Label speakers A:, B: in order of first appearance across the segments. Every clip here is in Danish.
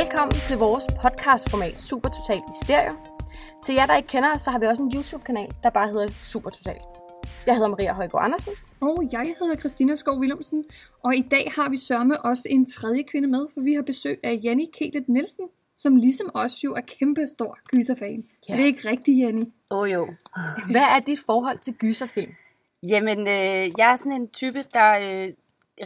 A: Velkommen til vores podcastformat Super Total i Stereo. Til jer, der ikke kender os, så har vi også en YouTube-kanal, der bare hedder Super Total. Jeg hedder Maria Højgaard Andersen.
B: Og jeg hedder Christina Skov Willumsen, og i dag har vi sørme også en tredje kvinde med, for vi har besøg af Janni Kelet Nielsen, som ligesom os jo er kæmpe stor gyserfan. Ja. Er det ikke rigtigt, Janni?
C: Åh oh, jo.
A: Hvad er dit forhold til gyserfilm?
C: Jamen, øh, jeg er sådan en type, der øh,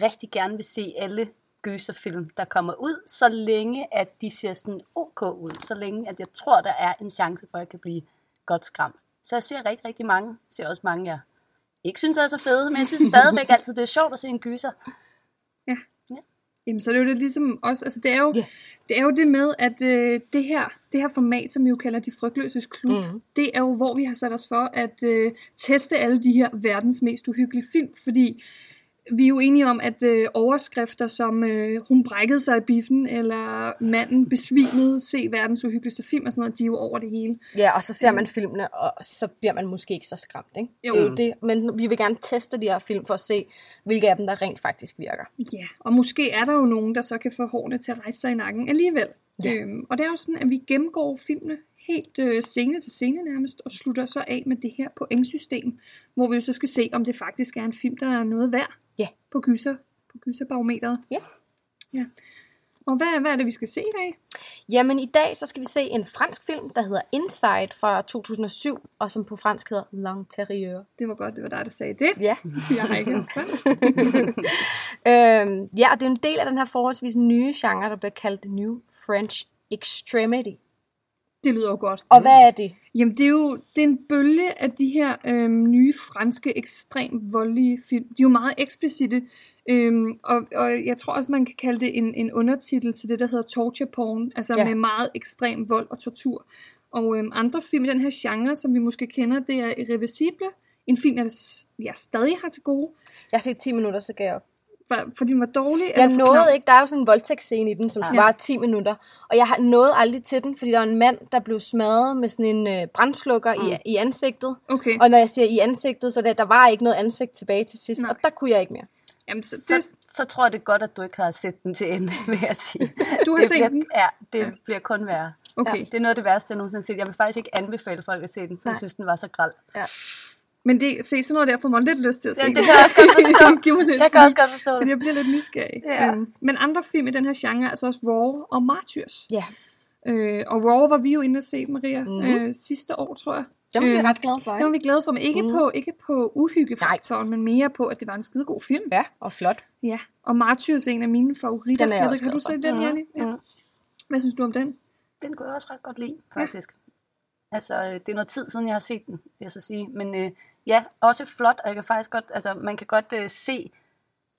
C: rigtig gerne vil se alle gyserfilm, der kommer ud, så længe at de ser sådan ok ud. Så længe at jeg tror, der er en chance for, at jeg kan blive godt skræmt. Så jeg ser rigtig, rigtig mange. Jeg ser også mange, jeg ikke synes er så fede, men jeg synes stadigvæk altid, det er sjovt at se en gyser.
B: Ja. ja. Jamen, så er det jo det ligesom også, altså det er jo, yeah. det, er jo det med, at øh, det, her, det her format, som vi jo kalder De Frygtløses Klub, mm. det er jo, hvor vi har sat os for at øh, teste alle de her verdens mest uhyggelige film, fordi vi er jo enige om, at øh, overskrifter som øh, hun brækkede sig i biffen, eller manden besvimede, se verdens uhyggeligste film og sådan noget, de er jo over det hele.
A: Ja, og så ser man filmene, og så bliver man måske ikke så skræmt, ikke? Jo. Det er jo det. Men vi vil gerne teste de her film for at se, hvilke af dem, der rent faktisk virker.
B: Ja, og måske er der jo nogen, der så kan få hårene til at rejse sig i nakken alligevel. Ja. Øhm, og det er jo sådan, at vi gennemgår filmene helt øh, scene til scene nærmest, og slutter så af med det her pointsystem, hvor vi jo så skal se, om det faktisk er en film, der er noget værd. På gyser, på gyserbarometeret.
A: Ja.
B: ja. Og hvad, hvad er det, vi skal se i dag?
A: Jamen i dag så skal vi se en fransk film, der hedder Inside fra 2007, og som på fransk hedder L'Intérieur.
B: Det var godt, det var dig, der sagde det.
A: Ja.
B: Jeg har ikke fransk.
A: øhm, ja, og det er en del af den her forholdsvis nye genre, der bliver kaldt New French Extremity.
B: Det lyder jo godt.
A: Og hvad er det?
B: Jamen, det er jo det er en bølge af de her øhm, nye franske, ekstremt voldelige film. De er jo meget eksplicite, øhm, og, og jeg tror også, man kan kalde det en, en undertitel til det, der hedder torture porn, altså ja. med meget ekstrem vold og tortur. Og øhm, andre film i den her genre, som vi måske kender, det er Irreversible, en film, jeg, jeg stadig har til gode.
A: Jeg har set 10 minutter, så gav jeg op
B: fordi den var dårlig?
A: Jeg eller nåede ikke. Der er jo sådan en voldtægtsscene i den, som ja. var 10 minutter. Og jeg nåede aldrig til den, fordi der var en mand, der blev smadret med sådan en øh, brændslukker mm. i, i ansigtet.
B: Okay.
A: Og når jeg siger i ansigtet, så det, der var ikke noget ansigt tilbage til sidst. Nej. Og der kunne jeg ikke mere.
C: Jamen, så, det... så, så tror jeg det er godt, at du ikke har set den til ende, vil jeg sige.
B: Du har
C: det
B: set
C: bliver,
B: den?
C: Ja, det ja. bliver kun værre.
B: Okay.
C: Ja, det er noget af det værste, jeg nogensinde har set. Jeg vil faktisk ikke anbefale folk at se den, for Nej. jeg synes, den var så græld.
A: Ja.
B: Men det, se, sådan noget der får mig lidt lyst til at se.
C: Ja, det kan jeg også godt forstå. lidt, jeg kan også godt forstå det.
B: Fordi jeg bliver lidt nysgerrig.
C: Ja. Um,
B: men andre film i den her genre er altså også Raw og Martyrs.
A: Ja.
B: Øh, og Raw var vi jo inde at se, Maria, mm-hmm. øh, sidste år, tror jeg.
A: Det var vi øh, ret glade for,
B: ikke? Det var vi glade for, men ikke, mm. på, ikke på uhyggefaktoren, men mere på, at det var en skide god film.
A: Ja, og flot.
B: Ja, og Martyrs er en af mine favoritter.
A: Den er jeg,
B: jeg
A: også
B: ved, Har du set den, Janne? Ja. Mm. Hvad synes du om den?
C: Den kunne jeg også ret godt lide, faktisk. Ja. Altså, det er noget tid siden, jeg har set den, vil jeg så sige. Men øh, ja, også flot, og jeg kan faktisk godt, altså man kan godt øh, se,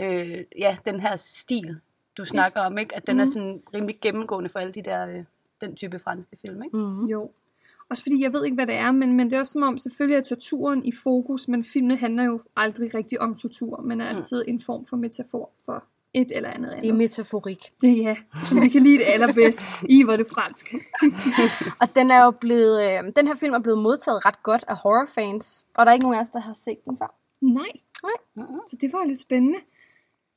C: øh, ja, den her stil, du snakker om, ikke? At den mm. er sådan rimelig gennemgående for alle de der, øh, den type franske film, ikke?
B: Mm. Jo. Også fordi jeg ved ikke, hvad det er, men, men det er også som om, selvfølgelig er torturen i fokus, men filmen handler jo aldrig rigtig om tortur, men er mm. altid en form for metafor for et eller andet andet.
A: Det er metaforik.
B: Det er ja, som vi kan lide det allerbedst. I var det fransk.
A: og den er jo blevet, øh, den her film er blevet modtaget ret godt af horrorfans, og der er ikke nogen af os, der har set den før.
B: Nej.
A: Nej.
B: Uh-huh. Så det var lidt spændende.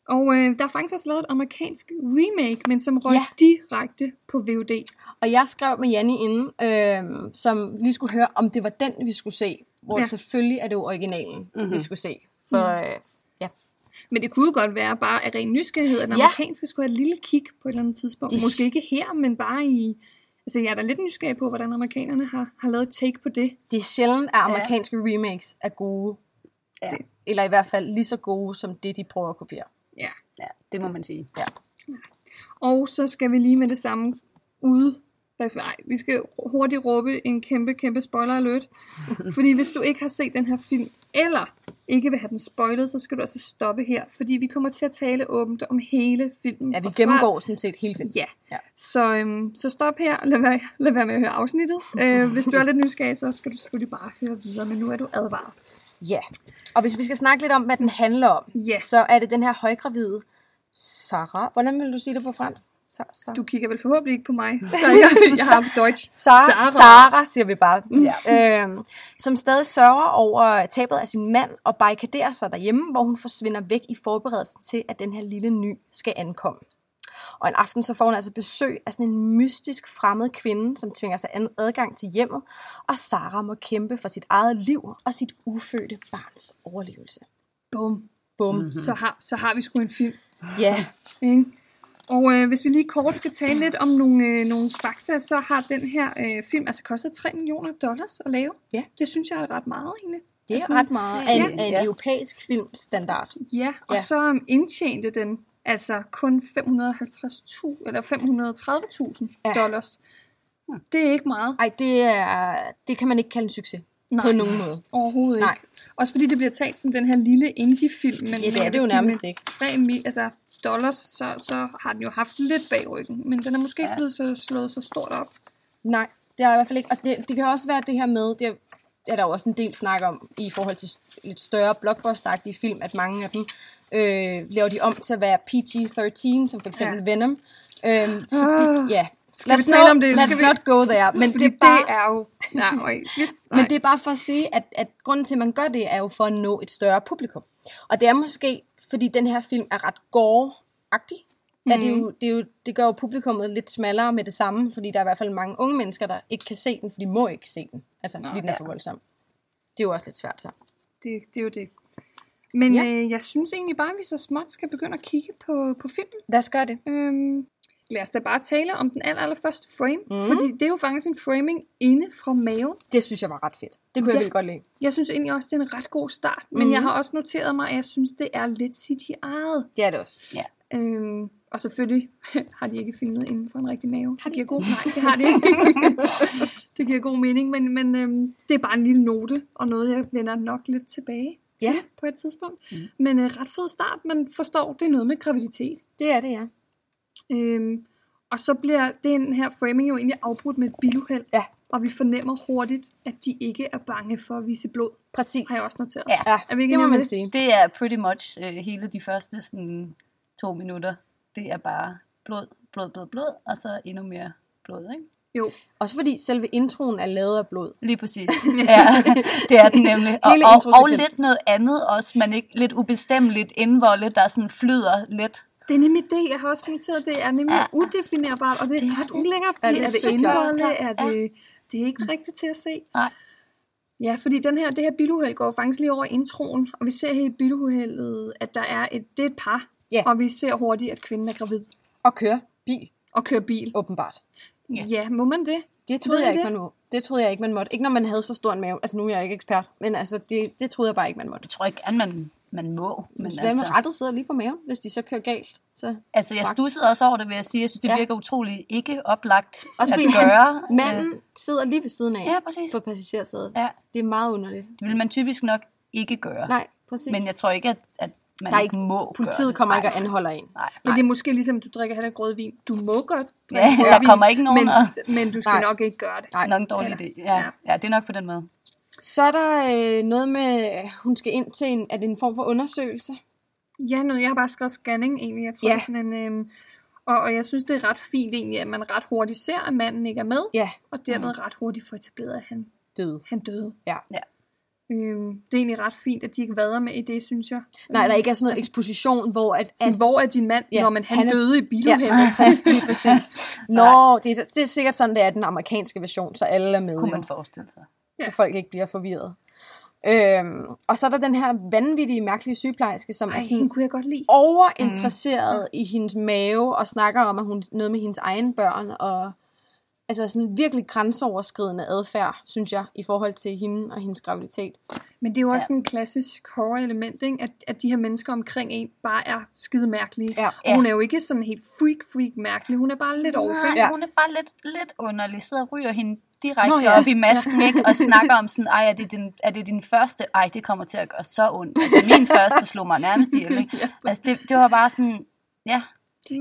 B: Og øh, der er faktisk også lavet et amerikansk remake, men som røg ja. direkte på VOD.
A: Og jeg skrev med Janni inden, øh, som lige skulle høre, om det var den, vi skulle se. Hvor ja. selvfølgelig er det jo originalen, mm-hmm. vi skulle se. For, mm. øh, ja.
B: Men det kunne jo godt være bare af ren nysgerrighed, at den ja. amerikanske skulle have et lille kig på et eller andet tidspunkt. De... Måske ikke her, men bare i... Altså, jeg er da lidt nysgerrig på, hvordan amerikanerne har, har lavet take på det.
A: Det er sjældent, at amerikanske ja. remakes er gode. Ja. Det, eller i hvert fald lige så gode, som det, de prøver at kopiere.
B: Ja.
C: ja det må man sige.
A: Ja.
B: Og så skal vi lige med det samme ud Nej, vi skal hurtigt råbe en kæmpe, kæmpe spoiler alert. Fordi hvis du ikke har set den her film, eller ikke vil have den spoilet, så skal du altså stoppe her. Fordi vi kommer til at tale åbent om hele filmen.
A: Ja, vi gennemgår sådan set hele filmen.
B: Ja. ja. Så, øhm, så stop her, lad være, lad være med at høre afsnittet. øh, hvis du er lidt nysgerrig, så skal du selvfølgelig bare høre videre, men nu er du advaret.
A: Ja, og hvis vi skal snakke lidt om, hvad den handler om,
B: ja.
A: så er det den her højgravide Sarah. Hvordan vil du sige det på fransk?
B: Så, så. Du kigger vel forhåbentlig ikke på mig, så jeg, jeg har Deutsch.
A: Sarah. Sarah, siger vi bare. Mm. Ja. Øhm, som stadig sørger over tabet af sin mand og barrikaderer sig derhjemme, hvor hun forsvinder væk i forberedelsen til, at den her lille ny skal ankomme. Og en aften så får hun altså besøg af sådan en mystisk fremmed kvinde, som tvinger sig an- adgang til hjemmet, og Sara må kæmpe for sit eget liv og sit ufødte barns overlevelse.
B: Bum.
A: Bum. Mm-hmm.
B: Så har, så har vi sgu en film.
A: Ja,
B: Ikke? Og øh, hvis vi lige kort skal tale lidt om nogle, øh, nogle fakta, så har den her øh, film altså kostet 3 millioner dollars at lave.
A: Ja.
B: Det synes jeg er ret meget egentlig.
A: det er
B: Altså,
A: ret meget af en,
C: ja.
A: en europæisk filmstandard.
B: Ja, og
A: Ja.
B: så indtjente den altså kun 550.000 eller 530.000
A: Ja.
B: dollars. Det er ikke meget
A: Ej, det, er, det kan man ikke kalde en succes
B: Nej.
A: på nogen måde.
B: overhovedet
A: Nej.
B: ikke. Også fordi det bliver talt som den her lille indie-film. Men
A: Ja, det er det jo nærmest ikke.
B: 3 mil, altså dollars, så, så har den jo haft lidt bag ryggen. Men den er måske ikke
C: Ja.
B: blevet så slået så stort op.
A: Nej, det er i hvert fald ikke. Og det, det kan også være det her med, det er der jo også en del snak om i forhold til lidt større blockbuster film, at mange af dem øh, laver de om til at være PG-13, som for eksempel
B: Ja.
A: Venom. Øhm, fordi,
B: Ah.
A: ja,
B: Skal vi
A: let's
B: tale
A: not,
B: om det?
A: Let's
B: Skal vi-
A: not go there. Men
B: Fordi
A: det er bare,
B: det er jo... Nej, nej.
A: men det er bare for at sige, at, at grunden til, at man gør det, er jo for at nå et større publikum. Og det er måske, fordi den her film er ret gore-agtig. Mm. Er det, jo, det, er jo, det gør jo publikummet lidt smallere med det samme, fordi der er i hvert fald mange unge mennesker, der ikke kan se den, for de må ikke se den. Altså, fordi den er for voldsom. Det er jo også lidt svært så.
B: det, det er jo det. Men
A: Ja.
B: ja. øh, jeg synes egentlig bare, at vi så småt skal begynde at kigge på, på filmen.
A: Lad os gøre det.
B: Øhm, lad os da bare tale om den aller, allerførste frame. Mm. Fordi det er jo faktisk en framing inde fra maven.
A: Det synes jeg var ret fedt. Det kunne ja. Jeg virkelig godt lide.
B: Jeg synes egentlig også, det er en ret god start. Men
A: Mhm.
B: jeg har også noteret mig, at jeg synes, det er lidt CGI'et.
A: Det er det også.
C: Ja.
B: Øhm, og selvfølgelig har de ikke filmet inden for en rigtig mave. Det giver god, nej, det har de ikke. det giver god mening, men, men øhm, det er bare en lille note, og noget, jeg vender nok lidt tilbage til
A: Ja.
B: på et tidspunkt. Mm. Men øh, ret fed start, man forstår, det er noget med graviditet.
A: Det er det, ja.
B: Øhm, og så bliver den her framing jo egentlig afbrudt med et biluheld.
A: Ja.
B: Og vi fornemmer hurtigt, at de ikke er bange for at vise blod.
A: Præcis.
B: Har jeg også noteret.
C: Ja.
A: Ja,
B: Er vi ikke
A: det må man
B: det?
A: sige.
C: Det er pretty much øh, hele de første sådan, to minutter. Det er bare blod, blod, blod, blod, og så endnu mere blod, ikke?
B: Jo.
A: Også fordi selve introen er lavet af blod.
C: Lige præcis. Ja, det er den nemlig. Og, og, og lidt noget andet også, men ikke lidt ubestemmeligt indvolde, der sådan flyder lidt.
B: Det er nemlig det, jeg har også noteret. Det er nemlig
C: Ja.
B: udefinerbart, og det er
C: Det er
B: ret
C: det.
B: ulækkert.
A: Det er
B: det
A: klart.
B: indholdet? Er det, det er ikke rigtigt til at se.
C: Nej.
B: Ja, fordi den her, det her biluheld går faktisk lige over introen, og vi ser her i biluheldet, at der er et, det er et par,
A: Ja.
B: og vi ser hurtigt, at kvinden er gravid
A: Og køre bil,
B: og kører bil.
A: åbenbart.
C: Ja.
B: Ja, må man det?
A: Det troede
B: Ved
A: jeg
B: I
A: ikke,
B: det?
A: man må. Det troede jeg ikke, man måtte. Ikke når man havde så stor en mave. Altså nu er jeg ikke ekspert, men altså det, det troede jeg bare ikke, man måtte.
C: Jeg tror ikke, at man, man må. Men
A: Hvad
C: altså,
A: med rettet sidder lige på maven, hvis de så kører galt? Så
C: altså, jeg stussede også over det, vil jeg sige. Jeg synes, det
A: Ja.
C: virker utroligt ikke oplagt
A: Også
C: at gøre.
A: manden sidder lige ved siden af
C: Ja, præcis.
A: på passagersædet.
C: Ja,
A: Det er meget underligt.
C: det vil man typisk nok ikke gøre.
A: Nej, præcis.
C: Men jeg tror ikke, at, at man
A: der er
C: ikke
A: ikke,
C: må gøre
A: politiet
C: det.
A: kommer
C: Nej,
A: ikke og anholder en.
C: Nej,
B: Men det er måske ligesom, du drikker heller ikke rødvin. Du må godt
C: Ja,
B: drikke
C: der
B: rødvin,
C: kommer ikke nogen
B: men, men du skal
A: Nej.
B: nok ikke gøre det.
A: Nej.
C: nok en dårlig idé. Ja,
B: ja.
C: ja, det er nok på den måde.
A: Så er der øh, noget med, hun skal ind til en, er det en form for undersøgelse?
B: Ja, nu, jeg har bare skrevet scanning egentlig. Jeg tror,
A: Ja.
B: det er sådan en... Øhm, og, og jeg synes, det er ret fint egentlig, at man ret hurtigt ser, at manden ikke er med.
A: Ja,
B: Og dermed ret hurtigt får etableret, at han,
A: døde.
B: han døde.
A: Ja.
C: Ja.
B: Øhm, det er egentlig ret fint, at de ikke vader med i det, synes jeg.
A: Nej, der ikke er sådan noget eksposition, hvor at,
B: Sådan,
A: at
B: hvor er din mand,
A: Ja,
B: når man, han,
A: han er-
B: døde i biluheldet?
A: Ja, præcis, præcis. Nå, det er, det er sikkert sådan, det er den amerikanske version, så alle er med,
C: Kunne man forestille sig.
A: Så folk ikke bliver forvirret. Øhm, og så er der den her vanvittige, mærkelige sygeplejerske, som
B: Ej,
A: er sådan
B: kunne jeg godt lide.
A: overinteresseret mm. i hendes mave, og snakker om, at hun noget med hendes egen børn, og altså sådan virkelig grænseoverskridende adfærd, synes jeg, i forhold til hende og hendes graviditet.
B: Men det er jo også ja. en klassisk horror-element, ikke? At, at de her mennesker omkring en bare er skide mærkelige.
A: Ja.
B: Og hun er jo ikke sådan helt freak-freak mærkelig. Hun er bare lidt overfærd.
C: Nej,
A: Ja.
C: hun er bare lidt, lidt underlig. Sidder og ryger hende direkte
A: Nå, ja.
C: ja. op i masken, ikke? Og snakker om sådan, ej, er det, din, er det din første? Ej, det kommer til at gøre så ondt. Altså, min første slog mig nærmest ihjel, ikke? Altså, det, det var bare sådan, ja,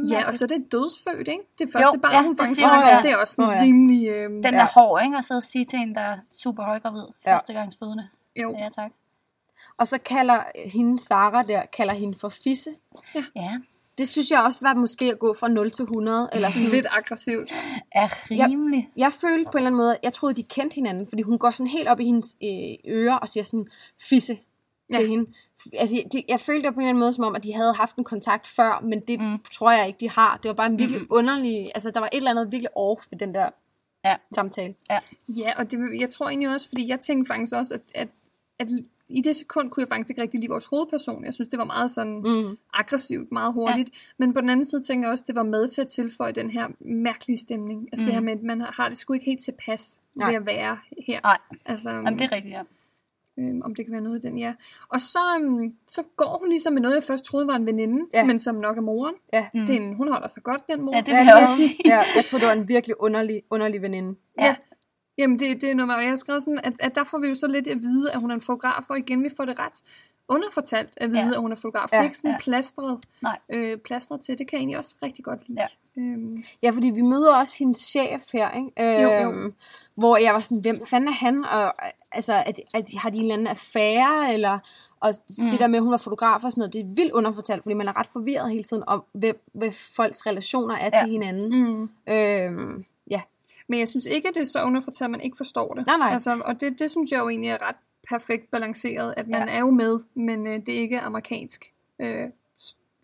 B: Ja, og så er det dødsfødt, ikke? Det første
C: Jo,
B: barn,
C: ja,
B: hun
C: det
B: faktisk
A: man, ja.
B: det er også sådan
A: Nå, ja.
B: rimelig... Øh,
C: den
A: Ja.
C: er hård, ikke? At sidde og sige til en, der er super højgravid,
A: Ja.
C: førstegangsfødende.
B: jo.
C: Ja, tak.
A: Og så kalder hende, Sara der, kalder hende for fisse.
C: Ja,
A: Det synes jeg også var måske at gå fra 0 til 100, eller sådan
B: Lidt aggressivt.
C: er rimelig.
A: Jeg følte på en eller anden måde, jeg troede, de kendte hinanden, fordi hun går sådan helt op i hendes øh, ører og siger sådan fisse til
B: Ja.
A: hende. altså, det, jeg følte det på en eller anden måde som om, at de havde haft en kontakt før, men det mm. tror jeg ikke, de har. Det var bare en virkelig mm. underlig, altså der var et eller andet virkelig off ved den der
C: Ja.
A: samtale.
B: Ja, og det, jeg tror egentlig også, fordi jeg tænkte faktisk også, at, at, at i det sekund kunne jeg faktisk ikke rigtig lide vores hovedperson. Jeg synes, det var meget sådan
A: Mm.
B: aggressivt, meget hurtigt. Ja. Men på den anden side tænker jeg også, at det var med til at tilføje den her mærkelige stemning. Altså mm. det her med, at man har det sgu ikke helt tilpas
A: Nej.
B: ved at være her.
C: Nej.
B: Altså,
C: Jamen, det er rigtigt, ja.
B: øhm, om det kan være noget i den, ja. Og så, øhm, så går hun ligesom med noget, jeg først troede var en veninde,
A: Ja.
B: men som nok er moren.
A: Ja.
B: Mm. Det er en, hun holder sig godt, den mor.
C: Ja, det
A: Ja,
C: vil jeg også sige.
A: ja, jeg tror, det var en virkelig underlig, underlig veninde.
B: Ja. Jamen, det, det er noget, og jeg har skrevet sådan, at, at der får vi jo så lidt at vide, at hun er en fotograf, og igen, vi får det ret underfortalt at vide,
C: Ja.
B: at hun er fotograf.
A: Ja,
B: Det er ikke sådan
C: ja.
B: plastret,
C: Nej.
B: øh, plastret til. Det kan jeg egentlig også rigtig godt lide.
C: Ja.
B: Øhm,
A: Ja, fordi vi møder også hendes chef her, ikke?
B: Jo, jo.
A: Øhm, Hvor jeg var sådan, hvem fanden er han? Og, altså, at, at, har de en eller anden affære? Eller, og mm. det der med, at hun var fotograf og sådan noget, det er vildt underfortalt, fordi man er ret forvirret hele tiden om, hvem, hvad folks relationer er ja. Til hinanden.
B: mm.
A: Øhm,
B: Men jeg synes ikke, at det er så underfortalt, at man ikke forstår det.
A: Nej, nej.
B: Altså, og det, det synes jeg jo egentlig er ret perfekt balanceret, at man
C: Ja.
B: er jo med, men øh, det er ikke amerikansk. Øh,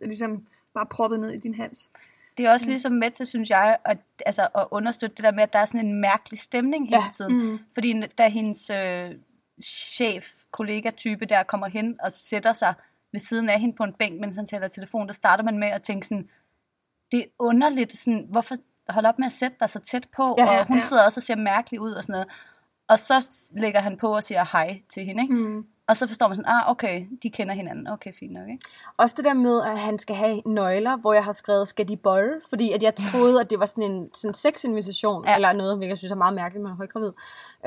B: ligesom bare proppet ned i din hals.
C: Det er også ligesom med til, synes jeg, at, altså, at understøtte det der med, at der er sådan en mærkelig stemning hele
A: Ja.
C: tiden.
B: Mm.
C: Fordi da hendes øh, chef, kollega-type der kommer hen og sætter sig ved siden af hende på en bænk, mens han taler telefon, der starter man med at tænke sådan, det er underligt, sådan, hvorfor hold op med at sætte dig så tæt på,
A: Ja,
C: og hun
B: ja.
C: sidder også og ser mærkelig ud og sådan noget. Og så lægger han på og siger hej til hende, ikke?
B: Mm.
C: Og så forstår man sådan, ah, okay, de kender hinanden. Okay, fint nok, ikke?
A: Også det der med, at han skal have nøgler, hvor jeg har skrevet, skal de bolle? Fordi at jeg troede, at det var sådan en sådan sexinvitation, ja. Eller noget, hvilket jeg synes er meget mærkeligt, man er højgravid.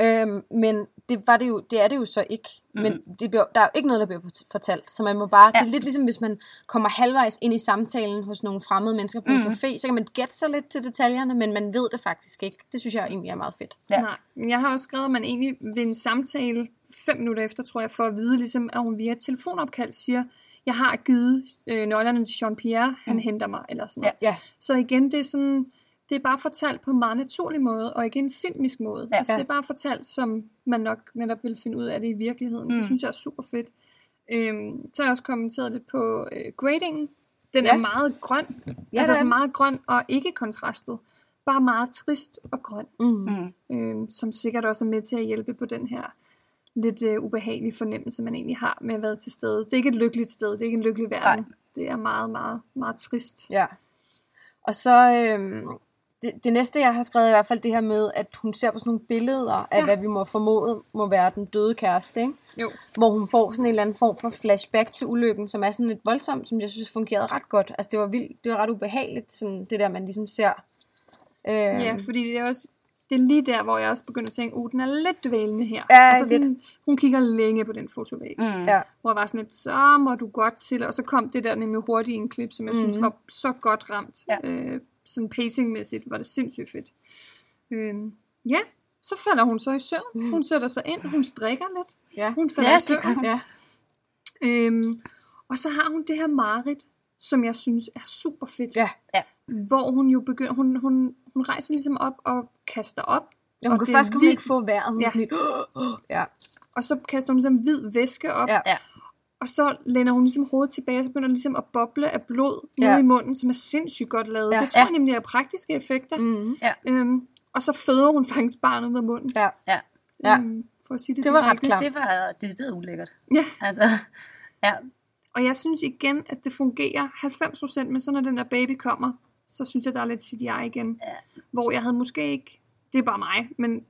A: Øhm, men det, var det, jo, det er det jo så ikke. Mm. Men det bliver, der er jo ikke noget, der bliver fortalt. Så man må bare, ja. det er lidt ligesom, hvis man kommer halvvejs ind i samtalen hos nogle fremmede mennesker på en café, så kan man gætte sig lidt til detaljerne, men man ved det faktisk ikke. Det synes jeg egentlig er meget fedt.
C: Ja.
B: Nej, men jeg har også skrevet, at man egentlig ved en samtale, fem minutter efter, tror jeg, for at vide, ligesom, at hun via et telefonopkald siger, jeg har givet øh, nøglerne til Jean-Pierre, han mm. henter mig, eller sådan noget.
A: Ja,
B: Så igen, det er sådan, det er bare fortalt på en meget naturlig måde, og ikke en filmisk måde.
C: Ja.
B: Altså, det er bare fortalt, som man nok netop vil finde ud af det i virkeligheden. Mm. Det synes jeg er super fedt. Øhm, så har jeg også kommenteret lidt på øh, gradingen. Den
A: Ja.
B: er meget grøn.
A: Ja,
B: Ja, altså
A: det
B: så
A: den.
B: meget grøn og ikke kontrastet. Bare meget trist og grøn.
A: Mm.
C: Mm.
B: Øhm, som sikkert også er med til at hjælpe på den her lidt øh, ubehagelige fornemmelse, man egentlig har med at være til stede. Det er ikke et lykkeligt sted. Det er ikke en lykkelig verden.
C: Nej.
B: Det er meget, meget, meget trist.
A: Ja. Og så øhm, det, det næste, jeg har skrevet, er i hvert fald det her med, at hun ser på sådan nogle billeder af, ja. Hvad vi må formode må være den døde kæreste, ikke?
B: Jo.
A: hvor hun får sådan en eller anden form for flashback til ulykken, som er sådan lidt voldsomt, som jeg synes fungerede ret godt. Altså det var vildt, det var ret ubehageligt, sådan det der, man ligesom ser. Øh,
B: Ja, fordi det er også det er lige der, hvor jeg også begynder at tænke, uh, den er lidt dvælende her.
A: Ja,
B: altså sådan,
A: lidt.
B: Hun kigger længe på den fotovæg. Mm.
A: ja.
B: Hvor jeg var sådan lidt, så må du godt til. Og så kom det der nemlig hurtigt i en klip, som jeg mm. synes var så godt ramt.
C: Ja.
B: Øh, sådan pacingmæssigt var det sindssygt fedt. Øh, ja, så falder hun så i søvn. Hun sætter sig ind, hun strikker lidt.
A: Ja.
B: Hun falder
C: Ja,
B: i søvn.
A: Ja.
B: Øhm, og så har hun det her Marit, som jeg synes er super fedt.
A: Ja.
C: Ja.
B: Hvor hun jo begynder, hun, hun, hun rejser ligesom op og kaster op.
A: Ja, hun
B: og er
A: først hun
B: vildt.
A: ikke få vejret. Hun
B: Ja.
A: ja. sådan lidt, ja.
B: Og så kaster hun ligesom hvid væske op.
A: Ja.
C: Ja.
B: Og så lænder hun ligesom hovedet tilbage, og så begynder ligesom at boble af blod
A: Ja.
B: nede i munden, som er sindssygt godt lavet.
A: Ja.
B: Det tror jeg
C: Ja.
B: nemlig er praktiske effekter.
A: Mm.
B: Øhm, og så føder hun faktisk barnet ud af munden.
A: ja.
C: Ja.
A: Ja.
B: Øhm, for at sige det,
A: Det var ret klart.
C: Det var decideret ulækkert.
B: Ja.
C: Altså, ja.
B: Og jeg synes igen, at det fungerer 90%, men så når den der baby kommer, så synes jeg, der er lidt CGI igen.
C: Ja.
B: Hvor jeg havde måske ikke, det er bare mig, men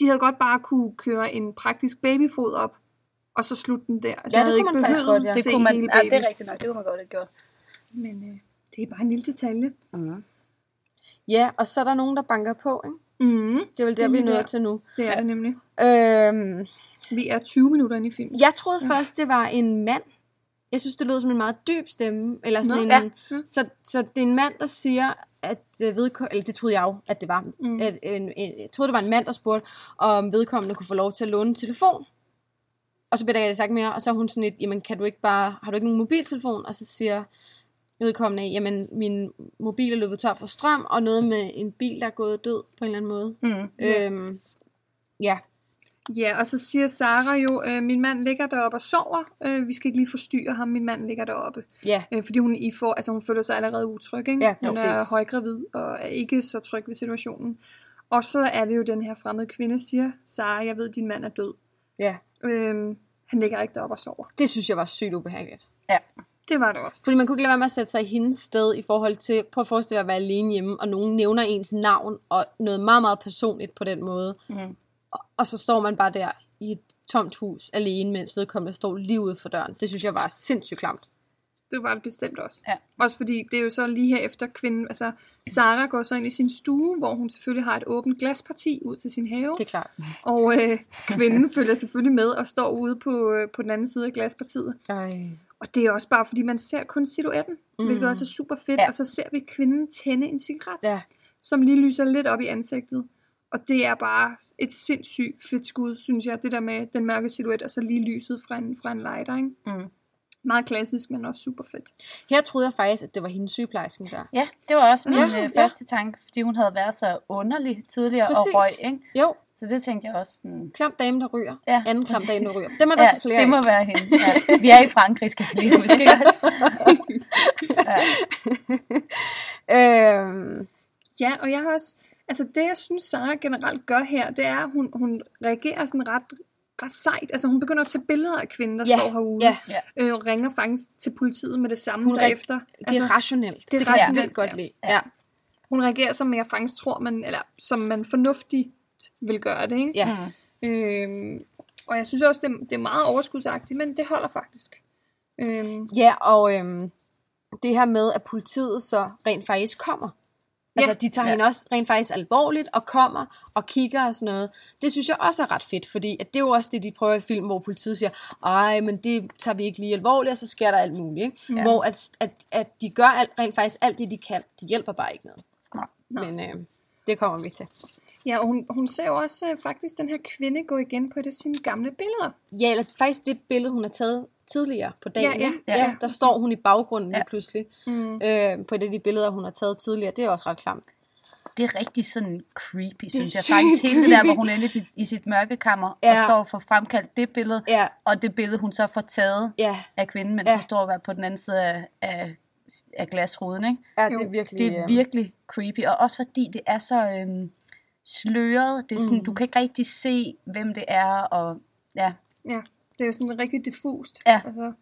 B: de havde godt bare kunne køre en praktisk babyfod op, og så slutte den der. Altså,
A: Ja, det
B: havde
A: kunne
B: ikke
A: man faktisk godt, ja.
C: Det kunne man, ja, det er rigtigt nok. Det kunne man godt have gjort.
B: Men øh, det er bare en lille detalje.
C: Mm.
A: ja, og så er der nogen, der banker på. Ikke?
B: Mm,
A: Det er vel
B: Det er
A: der, vi er nået til nu.
B: det er det nemlig.
A: Øhm,
B: Vi er 20 minutter inde i filmen.
A: Jeg troede ja. først, det var en mand. Jeg synes, det lød som en meget dyb stemme. Eller sådan
B: Nå,
A: en,
B: ja.
A: Så, så det er en mand, der siger, at øh, vedkommende, eller det troede jeg jo, at det var.
B: Mm.
A: Mm. At, en, en, jeg troede, det var en mand, der spurgte, om vedkommende kunne få lov til at låne en telefon. Og så bliver der sagt mere, og så er hun sådan lidt, jamen kan du ikke bare, har du ikke nogen mobiltelefon? Og så siger vedkommende, jamen min mobil er løbet tør for strøm, og noget med en bil, der er gået død på en eller anden måde.
C: Mm.
A: Øhm, ja,
B: Ja, og så siger Sara jo, øh, min mand ligger deroppe og sover. Øh, vi skal ikke lige forstyrre ham, min mand ligger deroppe.
A: Ja,
B: Øh, fordi hun, i får, altså hun føler sig allerede utryg. Ikke?
A: Ja,
B: hun
A: præcis.
B: er højgravid og er ikke så tryg ved situationen. Og så er det jo den her fremmede kvinde, siger, Sara, jeg ved, din mand er død.
A: ja.
B: Øh, han ligger ikke deroppe og sover.
A: Det synes jeg var sygt ubehageligt.
C: Ja.
B: Det var det også.
A: Fordi man kunne ikke lade være med at sætte sig i hendes sted i forhold til, prøv at forestille dig at være alene hjemme, og nogen nævner ens navn, og noget meget, meget personligt på den måde.
C: Mm.
A: Og, så står man bare der i et tomt hus alene, mens vedkommende står lige ude for døren. Det synes jeg var sindssygt klamt.
B: Det var det bestemt også.
C: Ja.
B: Også fordi det er jo så lige her efter kvinden, altså Sara går så ind i sin stue, hvor hun selvfølgelig har et åbent glasparti ud til sin have.
A: Det er klart.
B: Og øh, kvinden følger selvfølgelig med og står ude på, øh, på den anden side af glaspartiet.
A: Ej.
B: Og det er også bare, fordi man ser kun silhuetten, mm. hvilket også er super fedt.
C: Ja.
B: Og så ser vi kvinden tænde en cigaret,
A: Ja.
B: som lige lyser lidt op i ansigtet. Og det er bare et sindssygt fedt skud, synes jeg. Det der med den mørke silhuet, og så lige lyset fra en, fra en lighter. Ikke?
C: Mm.
B: Meget klassisk, men også super fedt.
A: Her troede jeg faktisk, at det var hendes sygeplejersken der.
C: Ja, det var også min
A: Ja,
C: ja,
A: ja.
C: første tanke, fordi hun havde været så underlig tidligere
A: Præcis.
C: og røg, ikke?
A: Jo,
C: Så det tænkte jeg også sådan,
A: klam dame, der ryger.
C: Ja,
A: Anden klam dame, der ryger. Dem er der
C: ja,
A: så flere
C: det må
A: af.
C: være hende. Ja. Vi er i Frankrig, skal vi lige huske, ikke også?
A: Øhm,
B: Ja, og jeg har også... Altså det, jeg synes, Sara generelt gør her, det er, at hun, hun reagerer sådan ret, ret sejt. Altså hun begynder at tage billeder af kvinden, der
A: Ja,
B: står herude.
A: ja.
C: Ja.
B: Øh, ringer faktisk til politiet med det samme
A: Hun
B: derefter.
A: det er rationelt.
B: det er
A: det kan jeg
B: rationelt,
A: godt
B: ja.
A: lide. Ja.
B: Hun reagerer, som jeg faktisk tror, man, eller som man fornuftigt vil gøre det. Ikke?
A: Ja.
C: Mm.
B: Øhm, og jeg synes også, det, er- det er meget overskudsagtigt, men det holder faktisk. Øhm,
A: Ja, og øhm, det her med, at politiet så rent faktisk kommer. Altså, de tager
C: Ja.
A: hende også rent faktisk alvorligt og kommer og kigger og sådan noget. Det synes jeg også er ret fedt, fordi at det er jo også det, de prøver i film, hvor politiet siger, ej, men det tager vi ikke lige alvorligt, og så sker der alt muligt. Ikke?
C: Ja.
A: Hvor at, at, at de gør alt, rent faktisk alt det, de kan. De hjælper bare ikke noget.
C: Nej.
A: Men øh, det kommer vi til.
B: Ja, og hun, hun ser jo også øh, faktisk den her kvinde gå igen på et af sine gamle billeder.
A: Ja, eller faktisk det billede, hun har taget tidligere på dagen.
B: Ja, ja,
C: ja.
A: ja der står hun i baggrunden lige
C: Ja.
A: pludselig.
B: Mm.
A: Øh, på et af de billeder, hun har taget tidligere. Det er også ret klamt.
C: Det er rigtig sådan creepy, synes jeg faktisk. Hele det der, hvor hun er i, sit mørkekammer
A: Ja.
C: og står for fremkaldt det billede,
A: Ja,
C: og det billede, hun så får taget
A: ja.
C: af kvinden, mens
A: Ja.
C: hun står og på den anden side af, af, af glasruden. Ikke?
A: Ja, det er virkelig...
C: Det er
A: øh,
C: virkelig creepy, og også fordi det er så øhm, sløret. Det er sådan,
A: Mm.
C: Du kan ikke rigtig se, hvem det er, og ja,
B: Ja, det er jo sådan rigtig diffust.
C: Ja.
B: Altså,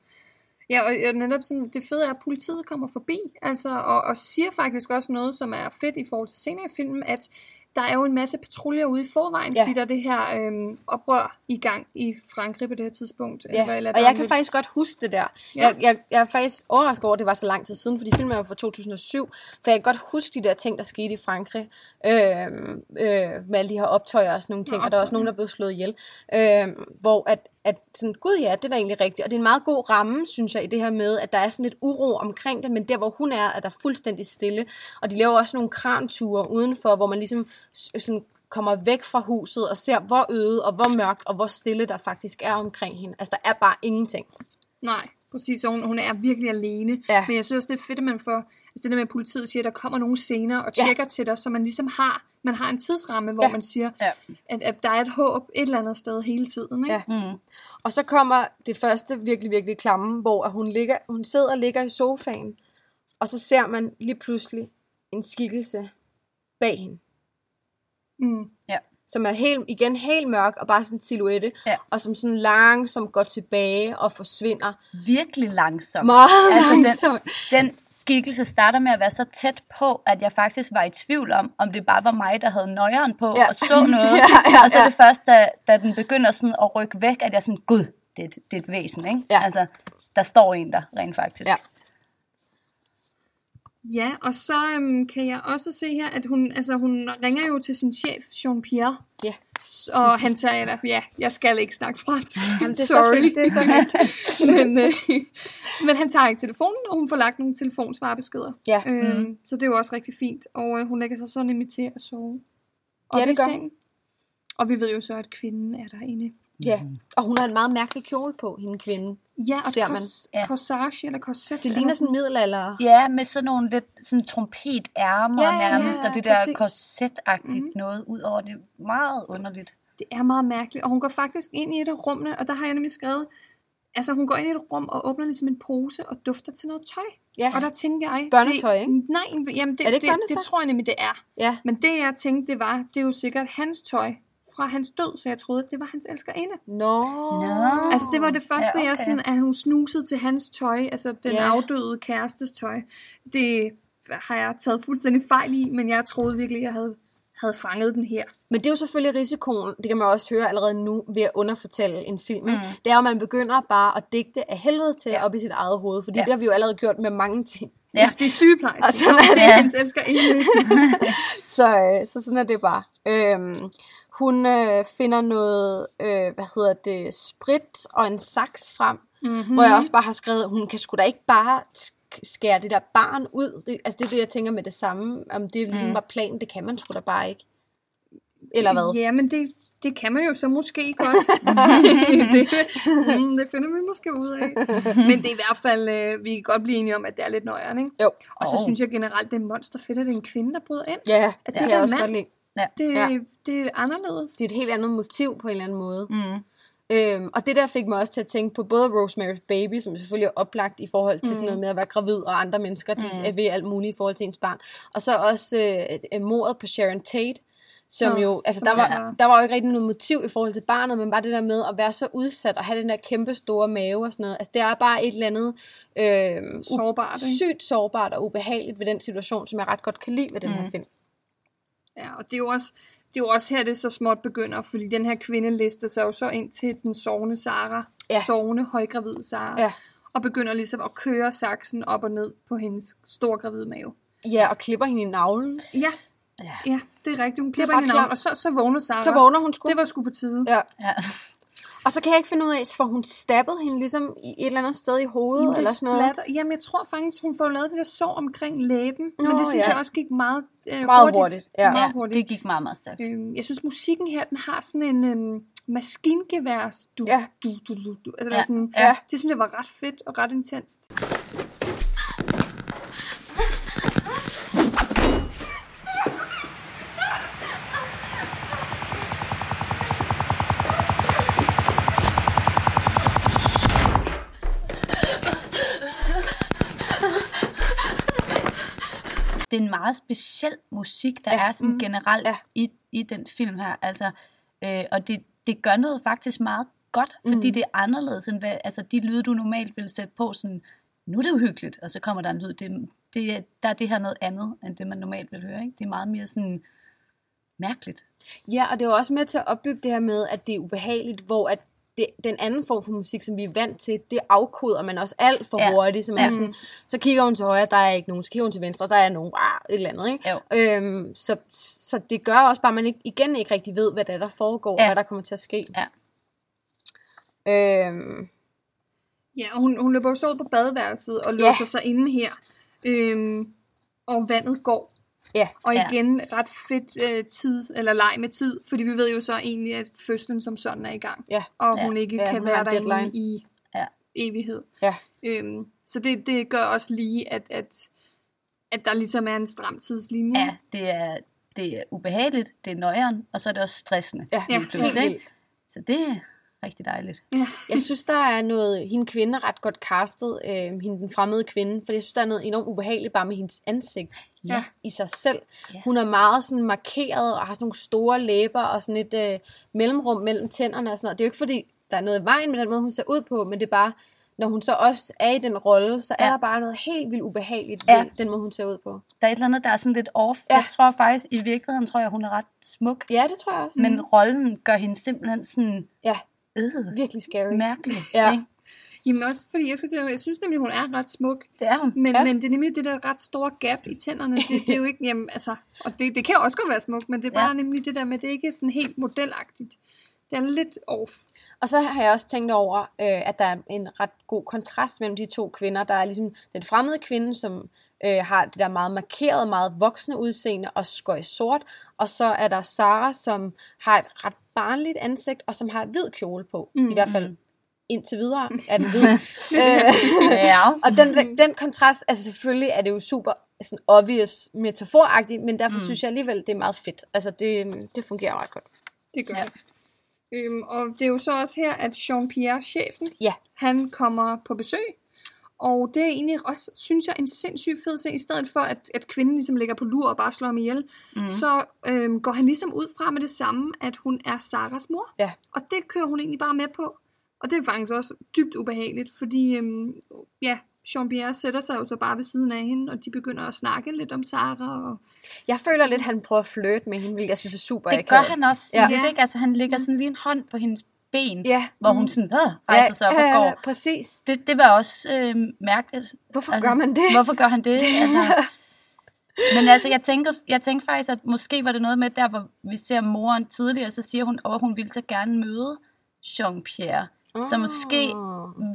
B: ja, og, og netop sådan, det fede er, at politiet kommer forbi, altså, og, og siger faktisk også noget, som er fedt i forhold til senere i filmen, at der er jo en masse patruljer ude i forvejen,
A: Ja.
B: ja. fordi der er det her øhm, oprør i gang i Frankrig på det her tidspunkt.
A: Ja,
B: eller
A: og jeg kan
B: lidt-
A: faktisk godt huske det der.
B: Ja.
A: Jeg, jeg, jeg er faktisk overrasket over, at det var så lang tid siden, fordi filmen er jo fra 2007, for jeg kan godt huske de der ting, der skete i Frankrig, øh, øh, med alle de her optøjer og sådan nogle ting,
B: Nå,
A: og der er også nogen, der er blevet slået ihjel, øh, hvor at, at sådan, gud ja, det er da egentlig rigtigt, og det er en meget god ramme, synes jeg, i det her med, at der er sådan lidt uro omkring det, men der, hvor hun er, er der fuldstændig stille, og de laver også nogle kranture udenfor, hvor man ligesom sådan kommer væk fra huset og ser, hvor øde og hvor mørkt og hvor stille der faktisk er omkring hende. Altså, der er bare ingenting.
B: Nej, præcis. Hun, hun er virkelig alene.
A: Ja.
B: Men jeg synes også, det er fedt, at man får... Altså det der med, at politiet siger, at der kommer nogle scener og
A: Ja.
B: tjekker til dig, så man ligesom har, man har en tidsramme, hvor
A: Ja.
B: ja. man siger,
C: Ja.
B: at, at der er et håb et eller andet sted hele tiden. Ikke?
A: Ja.
C: Mm.
A: Og så kommer det første virkelig, virkelig klamme, hvor at hun, ligger, hun sidder og ligger i sofaen, og så ser man lige pludselig en skikkelse bag hende,
B: Mm.
A: som er helt, igen helt mørk og bare sådan en silhuette,
C: Ja.
A: og som sådan langsomt går tilbage og forsvinder.
C: virkelig langsomt.
A: Meget
C: Altså, den-
A: langsomt.
C: Den skikkelse starter med at være så tæt på, at jeg faktisk var i tvivl om, om det bare var mig, der havde nøjeren på
A: Ja.
C: og så noget.
A: Ja, ja,
C: og så
A: ja.
C: det først, da, da den begynder sådan at rykke væk, at jeg sådan, gud, det, et- det er et væsen, ikke?
A: Ja.
C: Altså, der står en der, rent faktisk.
A: Ja.
B: Ja, og så øhm, kan jeg også se her, at hun, altså, hun ringer jo til sin chef, Jean-Pierre,
A: Ja.
B: og han tager, eller, ja, jeg skal ikke snakke fransk.
A: Jamen, det er
B: Sorry.
A: så fint, det er så fint.
B: men, øh, men han tager ikke telefonen, og hun får lagt nogle telefonsvarbeskeder.
A: Ja.
B: Øhm, Så det er jo også rigtig fint. Og øh, hun lægger sig så nemlig til at sove.
A: Ja,
B: Oppe
A: det gør
B: sengen. Og vi ved jo så, at kvinden er derinde.
A: ja. Og hun har en meget mærkelig kjole på, hende kvinde.
B: Ja, og
A: Ser man.
C: Ja.
B: corsage eller korset.
A: Det ligner sådan en middelalder.
C: Ja, med sådan nogle lidt sådan trompetærmer
A: Ja,
C: nærmest,
A: ja,
C: og det der
A: præcis.
C: korsetagtigt mm. noget ud over det. Meget underligt.
B: det er meget mærkeligt. Og hun går faktisk ind i et af rummene, og der har jeg nemlig skrevet, altså hun går ind i et rum og åbner ligesom en pose og dufter til noget tøj.
A: Ja.
B: Og der tænker jeg...
A: Børnetøj,
B: det,
A: ikke?
B: Nej, jamen det,
A: Er det ikke
B: det, det tror jeg nemlig, det er.
A: Ja.
B: Men det jeg tænkte, det var, det er jo sikkert hans tøj fra hans død, så jeg troede, at det var hans elskerinde.
A: Nå.
C: Nå.
B: Altså det var det første,
C: Ja,
B: ja,
C: okay.
B: jeg sådan, at hun snusede til hans tøj, altså den
A: Ja.
B: ja. afdøde kærestes tøj. Det har jeg taget fuldstændig fejl i, men jeg troede virkelig, jeg havde, havde fanget den her.
A: Men det er jo selvfølgelig risikoen, det kan man også høre allerede nu, ved at underfortælle en film. Mm. Det er jo, at man begynder bare at digte af helvede til ja. op i sit eget hoved, fordi ja.
C: Ja.
A: det har vi jo allerede gjort med mange ting.
C: Ja.
B: Det er sygeplejerske.
A: Og sådan er
B: det er
C: det.
B: hans elskerinde.
A: Så, øh, så sådan er det bare. Øhm, hun øh, finder noget, øh, hvad hedder det, sprit og en saks frem, mm-hmm. hvor jeg også bare har skrevet, hun kan sgu da ikke bare sk- skære det der barn ud. Det, altså det er det, jeg tænker med det samme. Om det er ligesom mm. bare planen, det kan man sgu da bare ikke. Eller hvad?
B: Ja, men det, det kan man jo så måske godt. det, mm, det finder vi måske ud af. Men det er i hvert fald, øh, vi kan godt blive enige om, at det er lidt nøjeren, ikke?
A: Jo.
B: Og så
C: Oh.
B: synes jeg generelt, det er monster fedt, at det er en kvinde, der bryder ind.
A: Ja,
B: At
A: det
B: det
A: kan
B: er
A: jeg
B: en
A: også
B: mand.
A: godt lide.
B: Det,
A: Ja.
B: ja. det er anderledes.
A: Det er et helt andet motiv på en eller anden måde.
C: Mm.
A: Øhm, og det der fik mig også til at tænke på både Rosemary's Baby, som selvfølgelig er oplagt i forhold til mm. sådan noget med at være gravid, og andre mennesker, de
C: Mm.
A: er ved alt muligt i forhold til ens barn. Og så også øh, mordet på Sharon Tate, som
B: Nå,
A: jo, altså
B: som
A: der var, der var jo ikke rigtig noget motiv i forhold til barnet, men bare det der med at være så udsat, og have den der kæmpe store mave og sådan noget. Altså det er bare et eller andet øh,
B: Sårbart,
A: sygt sårbart og ubehageligt ved den situation, som jeg ret godt kan lide ved den
C: Mm.
A: her film.
B: Ja, og det er jo også, det er jo også her, det så småt begynder, fordi den her kvinde lister sig jo så ind til den sovende Sara,
A: Ja.
B: sovende højgravide Sara,
A: Ja.
B: og begynder ligesom at køre saksen op og ned på hendes storgravide mave.
A: Ja, og klipper hende i navlen.
B: Ja,
C: Ja.
B: ja, det er rigtigt. Hun klipper hende i navn,
A: sjovt.
B: og så, så vågner Sara.
A: Så vågner hun sgu.
B: Det var sgu på tide.
A: Ja.
C: Ja.
A: Og så kan jeg ikke finde ud af, for hun stabbede hende ligesom i et eller andet sted i hovedet,
B: Jamen,
A: eller sådan noget.
B: splatter. Jamen, jeg tror faktisk, hun får lavet det der sår omkring læben.
A: Nå,
B: men det synes
A: ja.
B: jeg også gik meget, øh,
A: Meget
B: hurtigt.
A: hurtigt, ja.
B: Meget
C: ja,
B: hurtigt.
C: det gik meget, meget stærkt.
B: Øhm, jeg synes, musikken her, den har sådan en øhm, maskingeværs du,
A: Ja.
B: du, du, du, du. Altså,
C: Ja,
B: ja. Sådan,
A: ja.
B: Det synes jeg var ret fedt og ret intenst.
C: Det er en meget speciel musik, der
A: Ja,
C: er sådan
A: mm,
C: generelt
A: ja.
C: i, i den film her. Altså, øh, og det, det gør noget faktisk meget godt, fordi mm. det er anderledes end hvad, altså, de lyde, du normalt vil sætte på. Sådan, nu er det uhyggeligt, og så kommer der en lyd. Det, det, er- der er det her noget andet, end det man normalt vil høre. Ikke? Det er meget mere sådan mærkeligt.
A: Ja, og det er jo også med til at opbygge det her med, at det er ubehageligt, hvor at det, den anden form for musik, som vi er vant til, det afkoder man også alt for ja.
C: Ja.
A: hurtigt. Som er sådan, så kigger hun til højre, der er ikke nogen. Så kigger hun til venstre, der er nogen. Ah, et eller andet, ikke?
C: Jo.
A: Øhm, så, så det gør også bare, at man ikke, igen ikke rigtig ved, hvad der, er, der foregår, ja.
C: Ja.
A: hvad der kommer til at ske.
C: Ja.
A: Øhm,
B: Ja, og hun, hun løber jo så ud på badeværelset og
A: Ja.
B: låser sig inde her. Øhm, og vandet går.
A: Ja.
B: Og
C: Ja.
B: igen ret fedt øh, tid, eller leg med tid, fordi vi ved jo så egentlig, at fødslen som sådan er i gang.
A: Ja.
B: Og
C: Ja.
B: hun ikke
A: Ja,
B: kan
A: hun
B: være derinde i
C: Ja.
B: evighed.
A: Ja.
B: Øhm, så det, det gør også lige, at, at, at der ligesom er en stram tidslinje.
C: Ja, det er, det er ubehageligt, det er nøjeren, og så er det også stressende.
A: Ja,
B: Ja,
A: helt vildt.
C: Så det rigtig dejligt.
A: Jeg synes, der er noget, hende kvinde er ret godt castet, øh, hende den fremmede kvinde, for jeg synes, der er noget enormt ubehageligt bare med hendes ansigt
C: Ja.
A: i sig selv.
C: Ja.
A: Hun er meget sådan markeret og har sådan nogle store læber og sådan et øh, mellemrum mellem tænderne og sådan noget. Det er jo ikke fordi, der er noget i vejen med den måde, hun ser ud på, men det er bare, når hun så også er i den rolle, så er
C: Ja.
A: der bare noget helt vildt ubehageligt
C: Ja.
A: ved den måde, hun ser ud på.
C: Der er et eller andet, der er sådan lidt off.
A: Ja.
C: Ja. Jeg tror faktisk, i virkeligheden tror jeg, hun er ret smuk.
A: Ja, det tror jeg også.
C: Men rollen gør hende simpelthen sådan
A: ja,
C: øh,
A: virkelig scary.
C: mærkelig.
A: Ja.
C: Ikke?
B: Jamen også fordi, jeg, skulle til, at- jeg synes nemlig, hun er ret smuk.
C: Det er hun.
B: Men,
A: Ja.
B: men det er nemlig det der ret store gap i tænderne. Det, det er jo ikke, jamen, altså, og det, det kan jo også godt være smukt, men det er bare
C: Ja.
B: nemlig det der med, det er ikke sådan helt modelagtigt. Det er lidt off.
A: Og så har jeg også tænkt over, øh, at der er en ret god kontrast mellem de to kvinder. Der er ligesom den fremmede kvinde, som øh, har det der meget markerede, meget voksne udseende og skøj sort. Og så er der Sara, som har et ret barnligt ansigt, og som har et hvid kjole på. Mm. I hvert fald indtil videre er den hvid. øh,
C: Ja.
A: og den, den kontrast, altså selvfølgelig er det jo super sådan obvious metaforagtigt, men derfor mm. synes jeg alligevel, det er meget fedt. Altså det, det fungerer ret godt.
B: Det gør
C: ja.
B: det. Øhm, og det er jo så også her, at Jean-Pierre, chefen,
A: Ja.
B: han kommer på besøg. Og det er egentlig også, synes jeg, en sindssygt fed ting. I stedet for, at, at kvinden ligesom ligger på lur og bare slår ham ihjel, mm. så øhm, går han ligesom ud fra med det samme, at hun er Saras mor.
A: Ja.
B: Og det kører hun egentlig bare med på. Og det er faktisk også dybt ubehageligt, fordi øhm, ja, Jean-Pierre sætter sig jo så bare ved siden af hende, og de begynder at snakke lidt om Sara. Og...
A: Jeg føler lidt, at han prøver at flirte med hende, hvilket jeg synes er super
C: Det gør
A: akavet.
C: han også
A: Ja.
C: ja. lidt, ikke? Altså, han lægger sådan lige en hånd på hendes ben,
A: Ja.
C: hvor hun sådan øh, rejser sig op og
A: ja,
C: går.
A: ja, præcis.
C: Det, det var også øh, mærkeligt.
A: Hvorfor gør man det?
C: Hvorfor gør han det? Altså, men altså, jeg tænkte, jeg tænkte faktisk, at måske var det noget med, der hvor vi ser moren tidligere, så siger hun, at hun ville så gerne møde Jean-Pierre. Så måske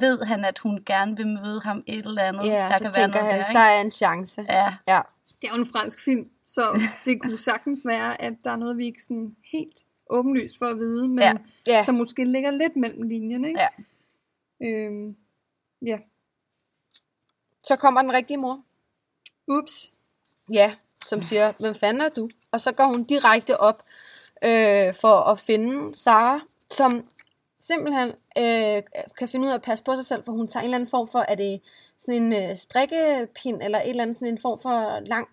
C: ved han, at hun gerne vil møde ham et eller andet.
A: Ja,
C: der
A: så
C: kan være noget
A: han,
C: der,
A: der,
C: ikke?
A: er en chance.
C: Ja,
A: Ja.
B: Det er jo en fransk film, så det kunne sagtens være, at der er noget, vi ikke sådan helt åbenlyst for at vide, men
C: Ja.
A: Ja.
B: som måske ligger lidt mellem linjerne. Ikke?
C: ja.
B: Øhm, ja.
A: Så kommer den rigtige mor.
B: Ups.
A: Ja, som siger, hvem fanden er du? Og så går hun direkte op øh, for at finde Sara, som simpelthen øh, kan finde ud af at passe på sig selv, for hun tager en eller anden form for, er det sådan en øh, strikkepind, eller et eller andet sådan en form for lang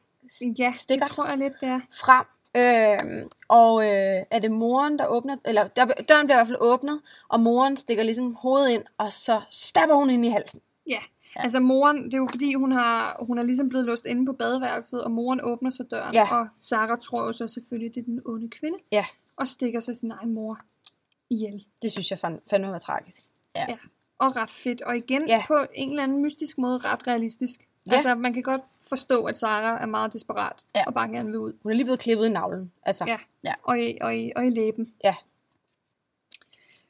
B: Ja,
A: stikker
B: det tror jeg lidt, det er.
A: frem. Øh, og øh, er det moren, der åbner, eller der, døren bliver i hvert fald åbnet, og moren stikker ligesom hovedet ind, og så stabber hun hende i halsen.
B: Ja. Altså moren, det er jo fordi, hun har, hun er ligesom blevet låst inde på badeværelset, og moren åbner så døren,
A: Ja.
B: og Sara tror jo så selvfølgelig, det er den onde kvinde,
A: Ja,
B: og stikker så sin egen mor ihjel.
A: det synes jeg fand, fandme var tragisk.
C: Ja.
B: Ja. Og ret fedt, og igen
A: Ja.
B: ja. på en eller anden mystisk måde ret realistisk.
A: Ja.
B: Ja. Altså, man kan godt forstå, at Sara er meget desperat,
C: Ja.
B: og bare gerne vil ud.
A: Hun er lige blevet klippet i navlen. Altså,
B: Ja.
C: Ja.
B: Og, i, og, i, og i læben.
A: ja.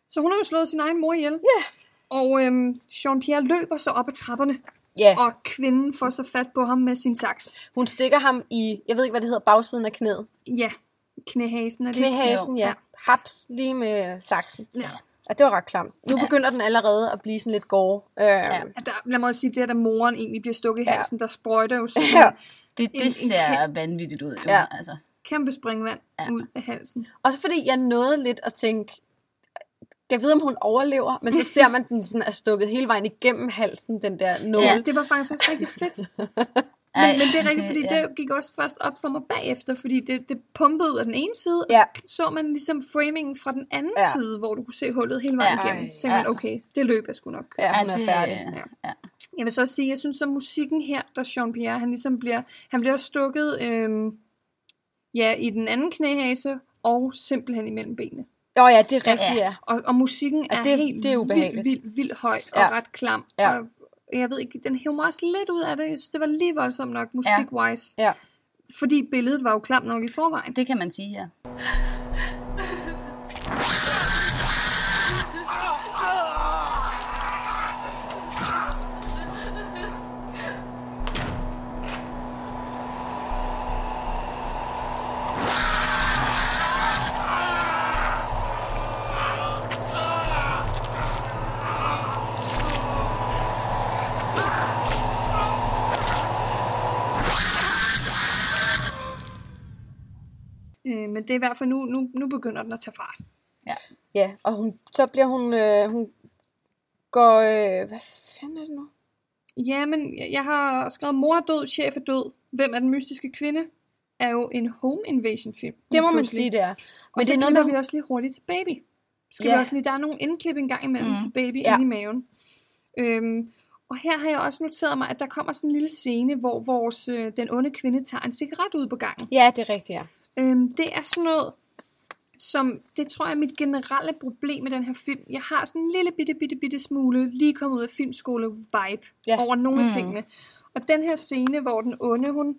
B: Så hun har jo slået sin egen mor ihjel.
A: Ja.
B: Og øhm, Jean-Pierre løber så op ad trapperne,
A: ja.
B: og kvinden får så fat på ham med sin saks.
A: Hun stikker ham i, jeg ved ikke, hvad det hedder, bagsiden af knæet.
B: Ja, knæhasen er det.
A: Knæhasen,
C: Jo.
A: ja. Haps, lige med saksen.
B: Ja.
A: Og det var ret klamt. Nu
C: Ja.
A: begynder den allerede at blive sådan lidt gore. Øh, ja.
B: Der, lad mig også sige, det er, da moren egentlig bliver stukket i
A: Ja.
B: halsen, der sprøjter jo sådan
A: Ja.
B: ja.
C: Det,
B: En-
C: det
B: en
C: ser vanvittigt ud. Jo,
A: Ja.
C: altså.
B: kæmpe springvand
C: Ja.
B: ud af halsen.
A: Også fordi jeg nåede lidt at tænke, jeg ved, om hun overlever, men så ser man, den sådan er stukket hele vejen igennem halsen, den der nål.
B: Ja,
A: Ja.
B: det var faktisk også rigtig fedt.
C: Ej,
B: Men, men det er rigtigt, fordi
C: ja.
B: det gik også først op for mig bagefter, fordi det, det pumpede ud af den ene side,
A: Ja.
B: og så så man ligesom framingen fra den anden
A: Ja.
B: side, hvor du kunne se hullet hele vejen
C: Ja.
B: igennem. Så tænkte man,
C: ja.
B: okay, det løb jeg sgu nok.
A: ja, hun er
C: det-
A: færdig.
B: Ja.
C: Ja.
B: Jeg vil så også sige, jeg synes, at musikken her, der Jean-Pierre, han ligesom bliver, han bliver stukket øhm, ja, i den anden knæhase, og simpelthen imellem benene.
A: Åh oh, ja, det er rigtigt,
C: Ja.
A: ja.
B: Og, og musikken
A: Ja,
B: er
A: det er-
B: helt
A: det er ubehageligt.
B: vildt, vildt, vildt høj og
A: Ja.
B: ret klam.
A: Ja.
B: Og jeg ved ikke, den hæver mig også lidt ud af det. Jeg synes, det var lige voldsomt nok, musik-wise.
A: ja.
B: Fordi billedet var jo klamt nok i forvejen.
C: Det kan man sige, ja.
B: Det er i hvert fald nu, nu, nu begynder den at tage fart.
C: ja.
A: Ja, og hun, så bliver hun, øh, hun går, øh, hvad fanden er det nu?
B: Ja, men jeg- har skrevet mor er død, chef er død. Hvem er den mystiske kvinde? Er jo en home invasion film.
A: Det må man sige, det er.
B: Men og så
A: det er noget
B: vi også lige hurtigt til baby. Skal
A: Ja.
B: vi også lige, der er nogle indklip en gang imellem mm. til baby
A: ja.
B: inde i maven. Øhm, og her har jeg også noteret mig, at der kommer sådan en lille scene, hvor vores, øh, den onde kvinde tager en cigaret ud på gangen.
A: ja, det er rigtigt, ja.
B: Øhm, det er sådan noget, som, det tror jeg er mit generelle problem med den her film. Jeg har sådan en lille bitte, bitte, bitte smule lige kommet ud af filmskole-vibe
A: Ja.
B: over nogle af
C: Mm.
B: tingene. Og den her scene, hvor den onde, hun,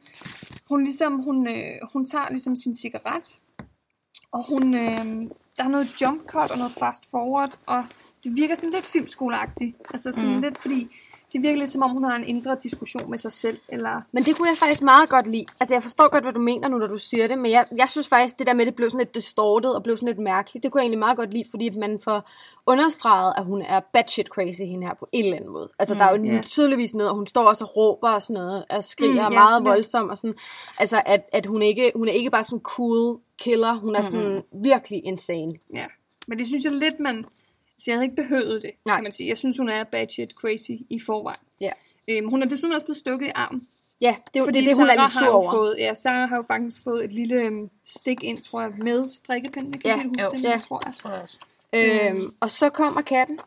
B: hun ligesom, hun, øh, hun tager ligesom sin cigaret, og hun, øh, der er noget jump cut og noget fast forward, og det virker sådan lidt filmskoleagtigt. Altså sådan
C: mm.
B: lidt, fordi det virker lidt som om, hun har en indre diskussion med sig selv, eller
A: Men det kunne jeg faktisk meget godt lide. Altså, jeg forstår godt, hvad du mener nu, når du siger det, men jeg, jeg synes faktisk, det der med, det blev sådan lidt distorted og blev sådan lidt mærkeligt, det kunne jeg egentlig meget godt lide, fordi man får understreget, at hun er batshit crazy, hende her, på en eller anden måde. Altså, der er jo
B: ja.
A: tydeligvis noget, og hun står også og råber og sådan noget, og skriger
B: Mm,
A: mm,
B: ja,
A: meget
B: ja.
A: voldsom og sådan. Altså, at, at hun, ikke, hun er ikke bare sådan cool killer, hun er sådan virkelig insane.
B: ja. Men det synes jeg lidt, man... Så jeg havde ikke behøvet det,
A: Nej.
B: kan man sige. Jeg synes, hun er bad shit crazy i forvejen.
A: Ja.
B: Øhm, hun er desuden også blevet stukket i armen.
A: Ja, det er
B: Fordi
A: det, det, hun er
B: Sarah
A: lidt
B: har
A: sur over.
B: Fået, ja, Sarah har jo faktisk fået et lille øhm, stik ind, tror jeg, med strikkepinden. Jeg kan
A: Ja,
B: huske
C: jo.
B: det,
A: Ja.
B: tror jeg.
C: tror jeg også.
A: Øhm, og så kommer katten,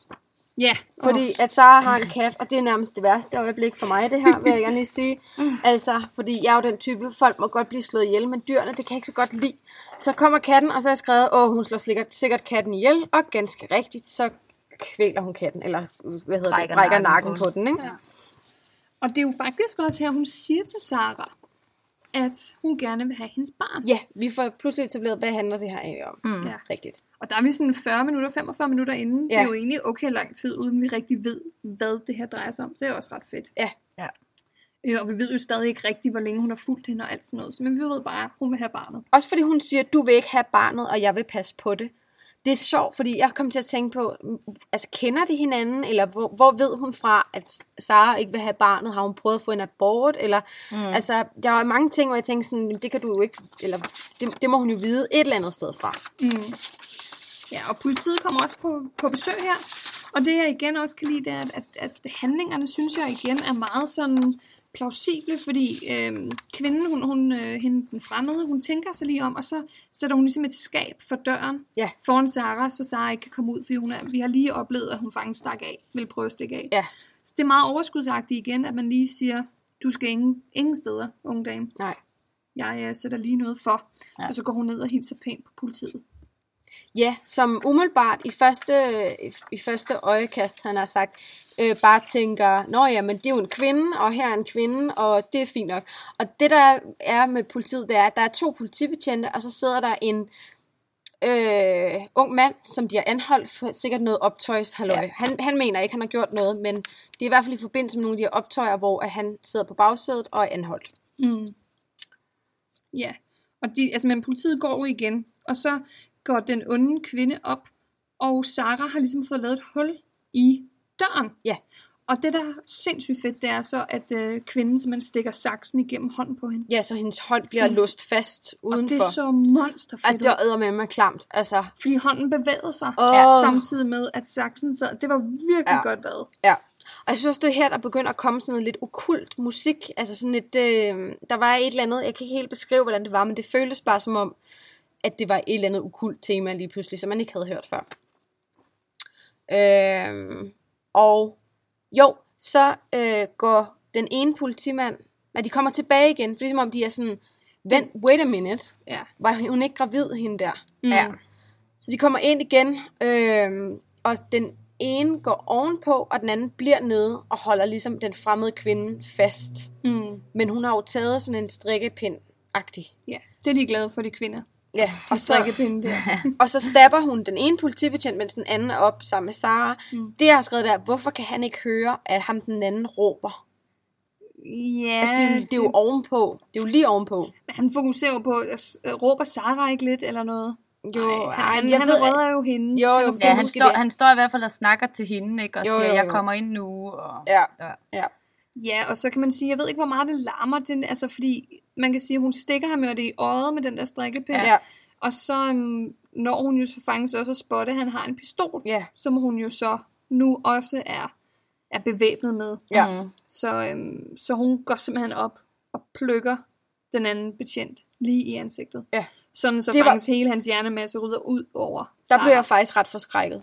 B: Ja,
A: fordi at Sara har en kat, og det er nærmest det værste øjeblik for mig, det her, vil jeg gerne lige sige. Altså, fordi jeg er jo den type, folk må godt blive slået ihjel, men dyrene, det kan jeg ikke så godt lide. Så kommer katten, og så har jeg skrevet, åh, hun slår sikkert, sikkert katten ihjel, og ganske rigtigt, så kvæler hun katten, eller hvad hedder
C: Brækker
A: det, brækker
C: nakken
A: nakken
C: på
A: den, ikke?
C: Ja.
B: Og det er jo faktisk også her, hun siger til Sarah, at hun gerne vil have hendes barn.
A: Ja, vi får pludselig etableret, hvad handler det her egentlig om?
C: Mm.
B: Ja.
A: Rigtigt.
B: Og der er vi sådan 40 minutter, 45 minutter inden. Ja. Det er jo egentlig okay lang tid, uden vi rigtig ved, hvad det her drejer sig om. Det er også ret fedt.
A: Ja.
C: Ja.
B: Øh, og vi ved jo stadig ikke rigtigt, hvor længe hun har fulgt hende og alt sådan noget. Så, men vi ved bare, at hun vil have barnet.
A: Også fordi hun siger, du vil ikke have barnet, og jeg vil passe på det. Det er sjovt, fordi jeg kom til at tænke på, mm, altså kender de hinanden, eller hvor, hvor ved hun fra, at Sara ikke vil have barnet? Har hun prøvet at få en abort? Eller, mm. altså, der var mange ting, hvor jeg tænkte sådan, "Jamen, det kan du jo ikke, eller det, det må hun jo vide et eller andet sted fra.
B: Mm. Ja, og politiet kommer også på, på besøg her. Og det jeg igen også kan lide, det er, at, at, at handlingerne, synes jeg igen, er meget sådan plausible, fordi øhm, kvinden, hun, hun, øh, hende, den fremmede, hun tænker sig lige om, og så sætter hun ligesom et skab for døren
A: Ja.
B: foran Sarah, så Sarah ikke kan komme ud, fordi hun er, vi har lige oplevet, at hun faktisk stak af, vil prøve at stikke af.
A: Ja,
B: Så det er meget overskudsagtigt igen, at man lige siger, du skal ingen, ingen steder, unge dame.
A: nej.
B: Jeg øh, sætter lige noget for. Ja.
C: Ja.
B: Og så går hun ned og hilser pænt på politiet.
A: Ja, som umiddelbart i første, i første øjekast, han har sagt, øh, bare tænker, nå ja, men det er jo en kvinde, og her er en kvinde, og det er fint nok. Og det der er med politiet, det er, at der er to politibetjente, og så sidder der en øh, ung mand, som de har anholdt for sikkert noget optøjs Ja.
C: Ja.
A: Han, han mener ikke, han har gjort noget, men det er i hvert fald i forbindelse med nogle af de her optøjer, hvor at han sidder på bagsædet og er anholdt.
B: Mm. Ja, og de, altså, men politiet går jo igen, og så går den onde kvinde op, og Sara har ligesom fået lavet et hul i døren.
A: Ja.
B: Og det, der er sindssygt fedt, det er så, at øh, kvinden simpelthen stikker saksen igennem hånden på hende.
A: Ja, så hendes hånd bliver
B: Sådan-
A: låst fast
B: Og
A: udenfor.
B: det så monsterfedt
A: At det var med mig klamt. Altså,
B: fordi hånden bevægede sig,
A: Åh.
B: ja, samtidig med, at saksen sad. Det var virkelig ja. godt lavet.
A: Ja. Og jeg synes også, det er her, der begynder at komme sådan noget lidt okult musik. Altså sådan et, øh, der var et eller andet, jeg kan ikke helt beskrive, hvordan det var, men det føltes bare som om, at det var et eller andet okult tema lige pludselig, som man ikke havde hørt før. Øh, og jo, så øh, går den ene politimand, når de kommer tilbage igen, for det er som om de er sådan, vent, wait a minute,
B: Ja.
A: var hun ikke gravid, hende der?
B: Mm.
C: Ja.
A: Så de kommer ind igen, øh, og den ene går ovenpå, og den anden bliver nede og holder ligesom den fremmede kvinde fast.
B: Mm.
A: Men hun har jo taget sådan en strikkepind-agtig.
B: ja, det er de glade for, de kvinder.
A: Ja, og så,
B: Strikkepinde der.
A: og så stabber hun den ene politibetjent, mens den anden er op sammen med Sara. Mm. Det jeg har skrevet der, hvorfor kan han ikke høre, at ham den anden råber?
B: Ja,
A: Altså, det er, jo, det er jo ovenpå. Det er jo lige ovenpå.
B: Han fokuserer jo på, at råber Sarah ikke lidt eller noget?
A: Jo,
B: Ej, han, han,
A: jeg
B: han
A: ved-
B: redder jo hende.
A: Jo, jo,
B: Han
C: Ja, han står,
A: det.
C: han står i hvert fald og snakker til hende, ikke? Og
A: Jo,
C: siger,
A: jo,
C: jeg
A: jo.
C: kommer ind nu. Og,
A: Ja,
C: ja.
A: ja.
B: Ja, og så kan man sige, jeg ved ikke, hvor meget det larmer, den, altså fordi man kan sige, at hun stikker ham jo det i øjet med den der strikkepind,
A: Ja.
B: og så um, når hun jo så faktisk også at spotte, at han har en pistol,
A: Ja.
B: som hun jo så nu også er, er bevæbnet med.
A: Ja.
C: Mm.
B: Så, øhm, så hun går simpelthen op og plukker den anden betjent lige i ansigtet.
A: Ja.
B: Sådan så
A: Det var-
B: faktisk hele hans hjernemasse rydder ud over
A: Der
B: Sarah.
A: blev jeg faktisk ret forskrækket,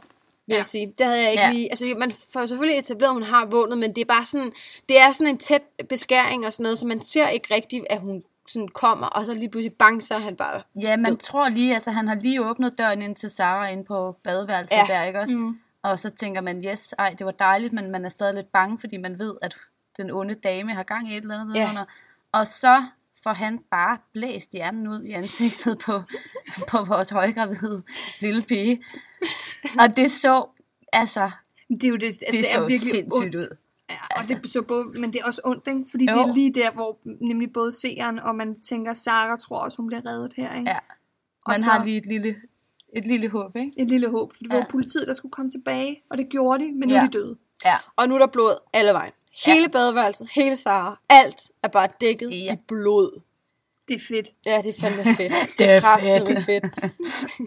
A: vil
B: Ja.
A: jeg sige. Det havde jeg ikke
C: Ja.
A: lige... Altså, man får selvfølgelig etableret, at hun har vågnet, men det er bare sådan... Det er sådan en tæt beskæring og sådan noget, så man ser ikke rigtigt, at hun sådan kommer, og så lige pludselig bang, så er han bare...
C: Ja, man tror lige, altså han har lige åbnet døren ind til Sara ind på badeværelset
A: Ja.
C: der, ikke også?
B: Mm.
C: Og så tænker man, yes, ej, det var dejligt, men man er stadig lidt bange, fordi man ved, at den onde dame har gang i et eller andet
A: Ja.
C: Og så får han bare blæst hjernen ud i ansigtet på, på vores højgravide lille pige. Og det så, altså,
B: Det er jo det, altså,
C: det,
B: det
C: så
B: er virkelig
C: sindssygt
B: ondt.
C: ud.
B: Ja, og altså. det så både, men det er også ondt, ikke? Fordi jo. Det er lige der, hvor nemlig både seeren og man tænker, Sara tror også, hun bliver reddet her, ikke?
C: Ja.
B: Og
C: Man
B: så
C: har lige et lille, et lille håb, ikke?
B: et lille håb, for det var
C: Ja.
B: politiet, der skulle komme tilbage, og det gjorde de, men nu er
C: Ja.
B: de døde.
C: Ja.
A: Og nu er der blod alle vejen. Hele badeværelset, hele Sara, alt er bare dækket
C: Ja.
A: i blod.
B: Det er fedt.
A: Ja, det er fandme fedt.
C: Det er
A: kraftedeme fedt.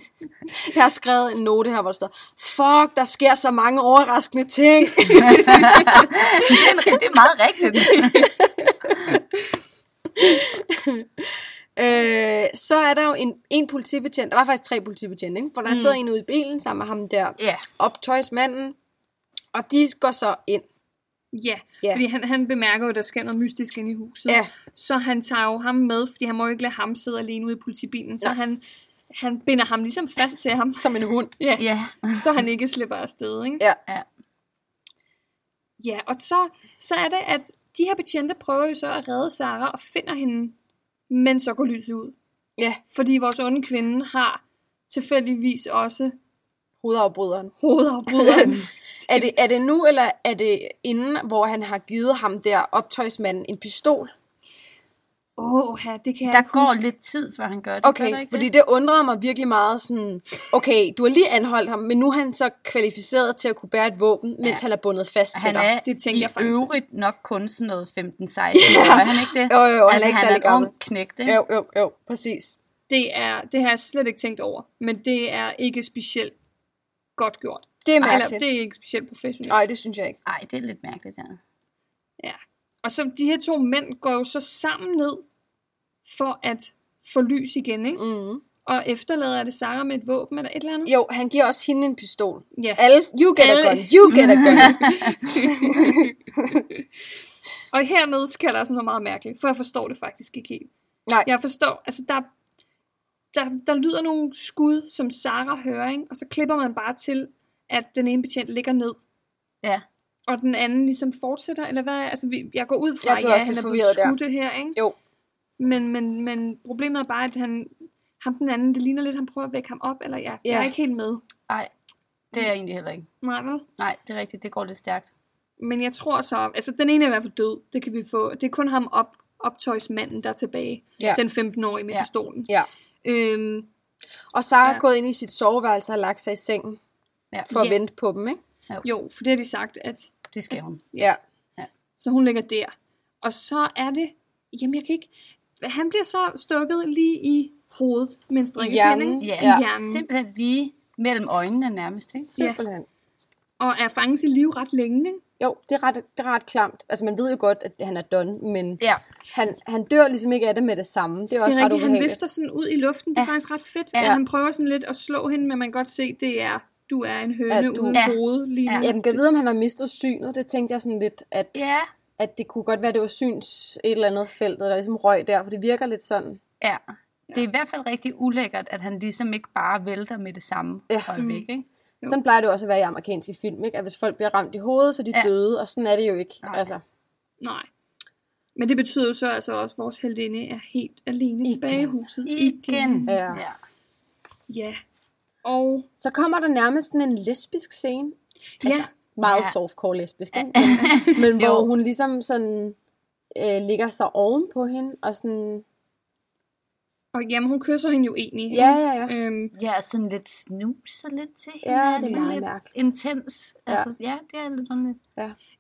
A: Jeg har skrevet en note her, hvor der står, fuck, der sker så mange overraskende ting.
C: det, er, det er meget rigtigt.
A: øh, så er der jo en, en politibetjent, der var faktisk tre politibetjente, ikke? hvor der mm. sidder en ude i bilen sammen med ham der
C: Ja.
A: optøjsmanden, og de går så ind.
B: Ja,
A: Ja.
B: fordi han, han bemærker jo, at der sker noget mystisk inde i huset.
A: Ja.
B: Så han tager jo ham med, fordi han må jo ikke lade ham sidde alene ude i politibilen. Så
A: Nej.
B: han, han binder ham ligesom fast til ham,
A: Som en hund.
B: ja.
C: Ja.
B: så han ikke slipper afsted. Ikke?
A: Ja.
C: Ja.
B: Ja, og så, så er det, at de her betjente prøver jo så at redde Sara og finder hende, men så går lyset ud.
A: Ja,
B: Fordi vores onde kvinde har tilfældigvis også
A: hovedafbryderen.
B: hovedafbryderen.
A: Er det, er det nu, eller er det inden, hvor han har givet ham der optøjsmanden en pistol?
B: Åh, oh, ja, det kan jeg
C: Der
B: ikke
C: går
B: huske.
C: lidt tid, før han gør det. gør
A: Okay,
C: ikke
A: fordi
C: det?
A: det undrede mig virkelig meget sådan, okay, du har lige anholdt ham, men nu er han så kvalificeret til at kunne bære et våben, mens
C: Ja.
A: han er bundet fast til
C: Han
A: dig.
C: er
B: Det tænkte
C: i
B: jeg faktisk.
C: øvrigt nok kun sådan noget 15-16 år, er han ikke det?
A: Jo, jo, jo, han er
C: altså,
A: ikke
C: han
A: særlig gammel.
C: knægt, ikke?
A: Jo, jo, jo, præcis.
B: Det, er, det har jeg slet ikke tænkt over, men det er ikke specielt godt gjort.
A: Det er
B: Eller,
A: mærkeligt.
B: det er ikke specielt professionelt.
A: Nej, det synes jeg ikke.
C: Ej, det er lidt mærkeligt, ja.
B: Ja. Og så de her to mænd går jo så sammen ned for at få lys igen, ikke?
A: Mm.
B: Og efterlader er det Sarah med et våben eller et eller andet?
A: Jo, han giver også hende en pistol.
B: Ja.
A: Alle, you get a
B: Alle-
A: gun, you get a gun.
B: Og hernede sker der også noget meget mærkeligt, for jeg forstår det faktisk ikke helt.
A: Nej.
B: Jeg forstår, altså der, der, der lyder nogle skud, som Sarah hører, ikke? og så klipper man bare til, at den ene betjent ligger ned,
C: Ja.
B: og den anden ligesom fortsætter, eller hvad? Altså, vi, jeg går ud fra, at ja, han er blevet
A: der.
B: skudt her, ikke?
A: Jo,
B: Men, men, men problemet er bare, at han, ham den anden, det ligner lidt, han prøver at vække ham op, eller jeg, jeg er
A: Ja.
B: ikke helt med.
C: Ej, det er jeg egentlig heller ikke.
B: Nej, vel?
C: Nej, det er rigtigt. Det går lidt stærkt.
B: Men jeg tror så, altså den ene er i hvert fald død, det kan vi få. Det er kun ham op, optøjsmanden, der er tilbage.
A: Ja.
B: Den 15-årige med
C: Ja.
B: pistolen.
A: ja.
B: Øhm,
A: Og Sara er
B: Ja.
A: gået ind i sit soveværelse og lagt sig i sengen
C: Ja,
A: for at
B: Ja.
A: vente på dem, ikke?
B: jo, for det har de sagt, at
C: det skal hun.
A: Ja.
B: så hun ligger der. Og så er det, jamen jeg kan ikke, han bliver så stukket lige i hovedet med en strikkepind,
A: Hjernen.
B: ikke?
C: Ja,
B: hjernen.
C: simpelthen lige mellem øjnene nærmest, ikke?
B: Ja.
A: Simpelthen.
B: Og er fanget sit liv ret længe, ikke?
A: Jo, det er, ret, det er ret klamt. Altså, man ved jo godt, at han er done, men
C: Ja.
A: han, han dør ligesom ikke af det med det samme. Det er
B: Det
A: også
B: er
A: ret
B: rigtigt, han
A: ubehageligt.
B: vifter sådan ud i luften. Det er
C: Ja.
B: faktisk ret fedt.
C: Ja.
B: Ja. Han prøver sådan lidt at slå hende, men man kan godt se, det er, du er en høne
A: At
B: ja,
A: du-
B: uden
C: Ja.
B: hoved lige nu.
C: Ja.
A: Jamen, kan jeg vide, om han har mistet synet? Det tænkte jeg sådan lidt, at,
C: Ja.
A: at det kunne godt være, at det var syns et eller andet felt, der ligesom røg der, for det virker lidt sådan.
C: Ja. Det er i hvert fald rigtig ulækkert, at han ligesom ikke bare vælter med det samme
A: Ja.
C: øjeblik, ikke?
B: Jo.
A: Sådan plejer det også at være i amerikanske film, ikke? At hvis folk bliver ramt i hovedet, så de
C: Ja.
A: døde, og sådan er det jo ikke.
C: Nej.
A: Altså,
B: Nej. Men det betyder jo så altså også, at vores heldinde er helt alene
A: Igen.
B: tilbage i huset.
C: Igen.
A: Ja.
C: ja.
B: Ja. Og
A: så kommer der nærmest sådan en lesbisk scene.
B: ja,
A: Altså, meget
C: Ja.
A: softcore lesbisk, ikke? Men, hvor hun ligesom sådan øh, ligger sig oven på hende, og sådan,
B: og jamen, hun kysser hende jo egentlig.
A: ja, ja, ja.
B: Øhm,
C: Ja, og sådan lidt snuser lidt til
A: Ja,
C: hende.
A: det er
C: sådan
A: meget
C: lidt
A: mærkeligt.
C: intens. Altså, ja. det er lidt underligt.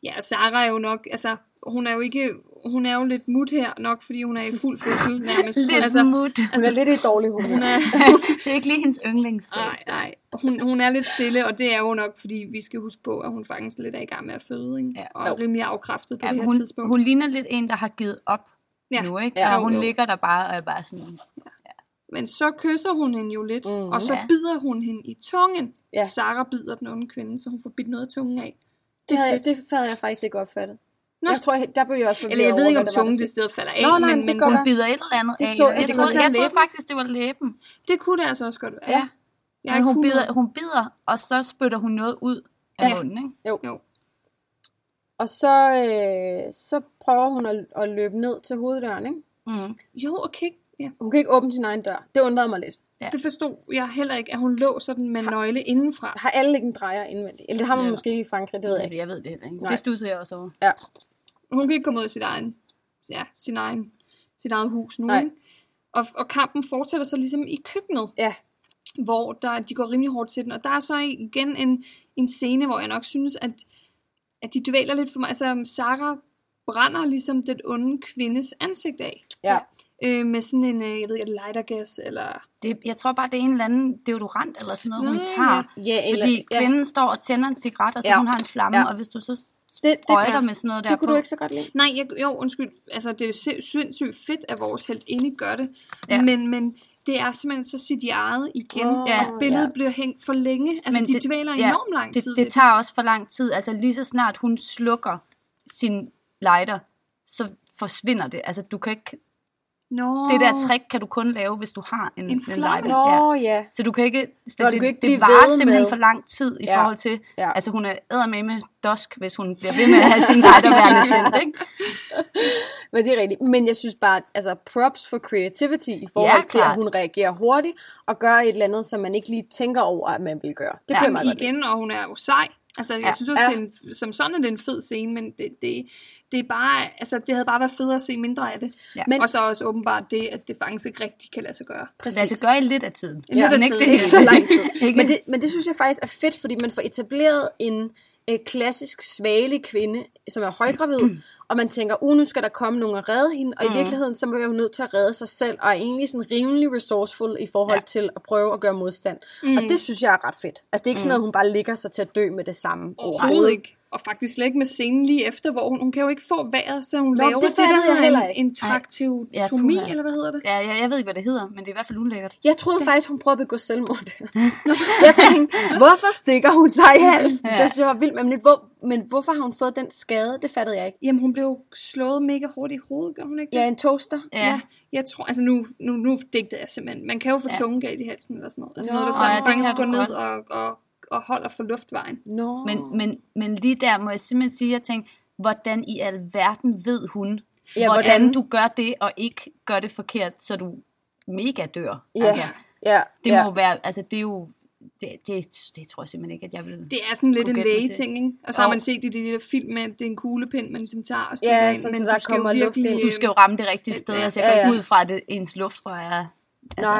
B: ja, Sarah er jo nok, altså, hun er jo ikke, hun er jo lidt mut her nok, fordi hun er i fuld fødsel nærmest.
C: Lidt
B: altså,
C: altså, mut.
A: Hun er lidt i dårlig humør.
B: hun er,
C: det er ikke lige hendes yndlingssted.
B: nej, nej, hun, hun er lidt stille, og det er jo nok, fordi vi skal huske på, at hun faktisk lidt er i gang med at føde, ikke?
C: Ja.
B: og
A: Jo.
B: rimelig afkræftet på
C: Ja,
B: det her
C: hun,
B: tidspunkt.
C: hun ligner lidt en, der har givet op
B: Ja.
C: nu, ikke?
A: Ja.
C: Ja,
B: Jo,
C: hun
B: jo.
C: ligger der bare og er bare sådan...
B: Men så kysser hun hende jo lidt, mm, og så
C: Ja.
B: bider hun hende i tungen.
A: Ja.
B: Sarah bider den onde kvinde, så hun får bidt noget af tungen af.
A: Det havde, jeg, det havde jeg faktisk ikke opfattet.
B: Nå.
A: Jeg tror, jeg- der blev jeg også forvirret
B: Eller jeg ved ikke, om
A: det
B: tungen det sted falder af,
A: Nå, nej,
B: men,
A: men det
C: Hun
A: være.
C: bider et eller andet
A: Det
C: af.
A: så-
C: jeg,
A: det
C: jeg, troede, jeg troede faktisk, det var læben.
B: det kunne det altså også godt være.
A: Ja.
B: Er
C: Men hun bider, hun bider, og så spytter hun noget ud af
A: Ja.
C: munden, ikke?
A: Jo.
B: Jo.
A: Og så, øh, så prøver hun at, at løbe ned til hoveddøren, ikke?
C: Mm.
B: Jo, okay. Ja.
A: Hun kan ikke åbne sin egen dør. Det undrede mig lidt.
C: Ja.
B: Det forstod jeg heller ikke, at hun låser den med nøgle indenfra.
A: Har alle ikke en drejer indvendigt? Eller det har man
C: Ja.
A: måske ikke i Frankrig, det ved jeg ikke.
C: Jeg ved det heller ikke.
A: Nej.
C: Det stussede jeg også over.
A: Ja.
B: Hun kan ikke komme ud af sit egen, ja, sin egen, sit eget hus nu.
A: Nej.
B: Ikke? Og, og kampen fortsætter så ligesom i køkkenet,
A: Ja.
B: hvor der, de går rimelig hårdt til den. Og der er så igen en, en scene, hvor jeg nok synes, at, at de dvæler lidt for mig. Altså, Sarah brænder ligesom den onde kvindes ansigt af.
A: Ja.
B: øh, med sådan en, øh, jeg ved ikke, er lightergas, eller...
C: Det, jeg tror bare, det er en eller anden deodorant eller sådan noget, hun
B: Nå,
C: tager.
A: Ja, eller-
C: fordi
A: ja.
C: kvinden står og tænder en cigaret, og så
A: Ja.
C: hun har en flamme,
A: Ja.
C: og hvis du så
A: Det, det, ja.
C: med sådan noget der
A: det kunne
C: på,
A: du ikke så godt lide.
B: Nej, jeg, jo, undskyld, altså det er sindssygt fedt, at vores helt inde gør det,
C: Ja.
B: ja. men, men det er simpelthen så sit eget igen, oh, og billedet
A: ja.
B: bliver hængt for længe, altså
C: Men
B: de
C: det-
B: dvæler
C: ja,
B: enormt lang tid.
C: det, det tager også for lang tid. Altså lige så snart hun slukker sin lighter, så forsvinder det. Altså du kan ikke,
B: Nå,
C: det der trick kan du kun lave, hvis du har en,
B: En
C: en lighter.
A: Nå,
C: Ja. Så du kan ikke, det,
A: Nå, du kan ikke
C: det varer simpelthen
A: med-
C: for lang tid i
A: Ja.
C: forhold til,
A: Ja.
C: altså hun er med med dusk, hvis hun bliver ved med at have sin lighter værende tændt, ikke?
A: Men det er rigtigt. Men jeg synes bare, altså props for creativity i forhold
C: Ja,
A: til, at hun reagerer hurtigt og gør et eller andet, som man ikke lige tænker over, at man vil gøre. Det
C: Ja,
A: bliver meget godt.
B: igen, og hun er jo sej. Altså, jeg
C: Ja.
B: synes også,
A: Ja.
B: det er en, som sådan er det en fed scene, men det, det, det er bare, altså, det havde bare været federe at se mindre af det.
C: Ja.
A: Men-
B: Og så også åbenbart det, at det faktisk ikke rigtig kan lade sig gøre.
A: Præcis.
C: Lad os gøre i lidt af tiden.
B: Lidt af tiden.
C: det
A: ikke så lang tid.
C: Ikke?
A: men, det, men det synes jeg faktisk er fedt, fordi man får etableret en øh, klassisk svagelig kvinde, som er højgravid, og man tænker, uh, nu skal der komme nogen og redde hende, og i virkeligheden, så er hun nødt til at redde sig selv, og er egentlig sådan rimelig resourceful i forhold
C: Ja.
A: ja. til at prøve at gøre modstand. Mm. Og det synes jeg er ret fedt. Altså det er ikke sådan noget, hun bare ligger sig til at dø med det samme.
B: Overhovedet ikke. Og faktisk slet ikke med scenen lige efter, hvor hun, hun kan jo ikke få vejret, så hun
A: Nå,
B: laver
A: det
B: det, der
A: fattede jeg
B: hedder
A: heller
B: en,
A: ikke.
B: en trakteotomi,
C: Ja,
B: eller hvad hedder det?
C: Ja, jeg, jeg ved ikke, hvad det hedder, men det er i hvert fald ulækkert.
A: Jeg troede faktisk, hun prøvede at begå selvmord. jeg tænkte, hvorfor stikker hun sig i halsen?
C: Ja.
A: Ja. Det synes jeg var vildt. Men, hvor, men hvorfor har hun fået den skade? Det fattede jeg ikke.
B: Jamen, hun blev slået mega hårdt i hovedet, gør hun ikke det?
A: Ja, en toaster.
C: Ja.
B: Ja, jeg tror, altså nu, nu, nu digter jeg simpelthen. Man kan jo få
C: Ja.
B: ja. tunge galt i halsen eller sådan noget. Altså
A: Nå,
B: noget, der
C: ja,
B: sådan
C: det
B: faktisk går ned og, og, og holder for luftvejen.
A: Nå.
C: Men, men, men lige der må jeg simpelthen sige, at jeg tænkte, hvordan i alverden ved hun,
A: Ja,
C: ja, hvordan,
A: hvordan?
C: du gør det, og ikke gør det forkert, så du mega dør.
A: Ja,
C: Altså,
A: ja,
C: det
A: ja.
C: må være, altså det er jo, det, det, det tror jeg simpelthen ikke, at jeg vil...
B: Det er sådan lidt en lægeting, ikke? Og så har man set i de der film med, at det er en kuglepind, man ligesom tager og stikker
A: Ja,
B: ind.
A: sådan,
B: men
A: så
B: du
A: der kommer luft ind.
C: Du skal jo ramme det rigtige sted,
B: Ja,
C: altså jeg
A: ja,
C: går
A: ja.
C: ikke ud fra, at det, ens luftrør er... Altså,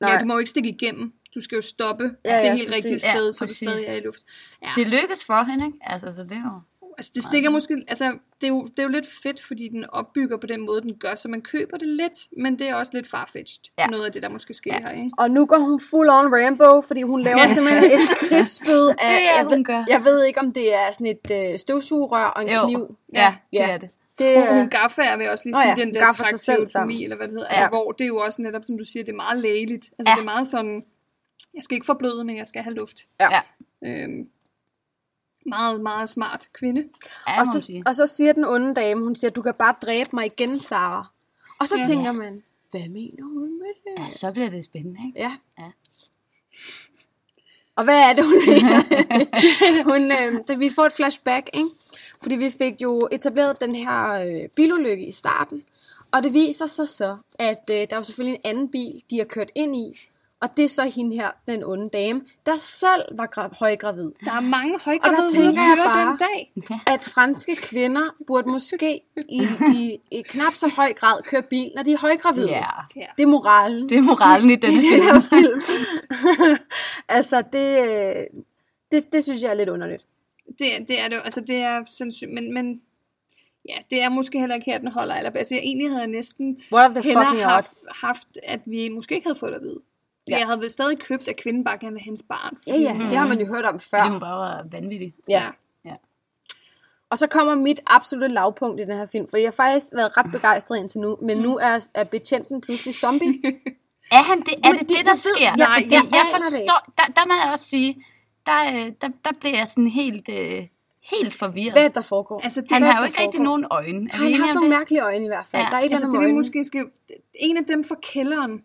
A: Nej.
B: Ja, du må jo ikke stikke igennem. Du skal jo stoppe
A: Ja,
B: det
A: ja,
B: helt rigtige
A: præcis.
B: sted,
C: Ja,
B: så du
C: præcis.
B: stadig er i luft. Ja.
C: Det lykkes for hende, ikke? Altså, så det er jo...
B: Altså, det stikker måske, altså, det er, jo, det er jo lidt fedt, fordi den opbygger på den måde, den gør, så man køber det lidt, men det er også lidt farfetched,
C: Ja.
B: ja. noget af det, der måske sker ja. her, ikke?
A: Og nu går hun full on Rambo, fordi hun laver simpelthen et krigsspyd af...
C: Det er,
A: jeg,
C: hun
A: ved,
C: gør.
A: jeg ved ikke, om det er sådan et øh, støvsugerør og en
C: Jo,
A: kniv.
C: ja, det
A: Ja.
C: er det.
A: Det,
B: Hun, hun
A: øh,
B: gaffer, jeg vil også lige sige,
A: ja,
B: den der trakteotomi, eller hvad det hedder,
C: Ja.
B: altså, hvor det er jo også netop, som du siger, det er meget lægeligt. Altså,
C: Ja.
B: det er meget sådan, jeg skal ikke forbløde, men jeg skal have luft.
A: Ja.
B: Øhm, meget, meget smart kvinde.
C: ja
A: og, så,
C: sige.
A: og så siger den onde dame, hun siger, du kan bare dræbe mig igen, Sara. Og så
B: Ja.
A: tænker man, hvad mener hun med det?
C: Ja, så bliver det spændende, ikke?
A: Ja.
C: Ja.
A: Og hvad er det, hun hun, øh, da vi får et flashback, ikke? Fordi vi fik jo etableret den her øh, bilulykke i starten. Og det viser sig så, at øh, der er jo selvfølgelig en anden bil, de har kørt ind i. Og det er så hende her, den onde dame, der selv var gra- højgravid.
B: Der er mange
A: Og der
B: højgravide at
A: tænker jeg bare-
B: den dag.
A: At franske kvinder burde måske i, i, i knap så høj grad køre bil, når de er højgravide.
C: Ja.
A: Det er moralen.
C: det er moralen i den
A: her film. altså, det, det, det synes jeg er lidt underligt.
B: Det, det er det altså det er sindssygt, men, men ja, det er måske heller ikke her, den holder allerbedst. Altså, jeg egentlig havde jeg næsten
A: What the
B: hellere
A: fucking
B: haft, haft, at vi måske ikke havde fået det at vide.
A: Ja.
B: Ja. Jeg havde vel stadig købt, at kvinden bare gerne vil hendes barn.
A: Ja, ja, det har man jo hørt om før.
C: Fordi hun bare var vanvittig.
A: Ja.
C: Ja.
A: Og så kommer mit absolutte lavpunkt i den her film, for jeg har faktisk været ret begejstret indtil nu, men nu er, er betjenten pludselig zombie.
C: Er, han det, er
A: Men
C: det
A: det-
C: det, der
A: ved-
C: sker?
A: jeg-
C: Nej,
A: jeg
C: jeg,
A: det
C: forstår, der, der må jeg også sige, der, øh, der, der blev jeg sådan helt, øh, helt forvirret.
A: Hvad er det, der foregår?
B: Altså, det,
C: han har jo ikke rigtig nogen øjne. Er
A: han har sådan nogle
C: det?
A: mærkelige øjne i hvert fald.
C: Ja,
A: Der er ikke
B: altså,
A: altså,
B: det vi måske skal... En af dem fra kælderen.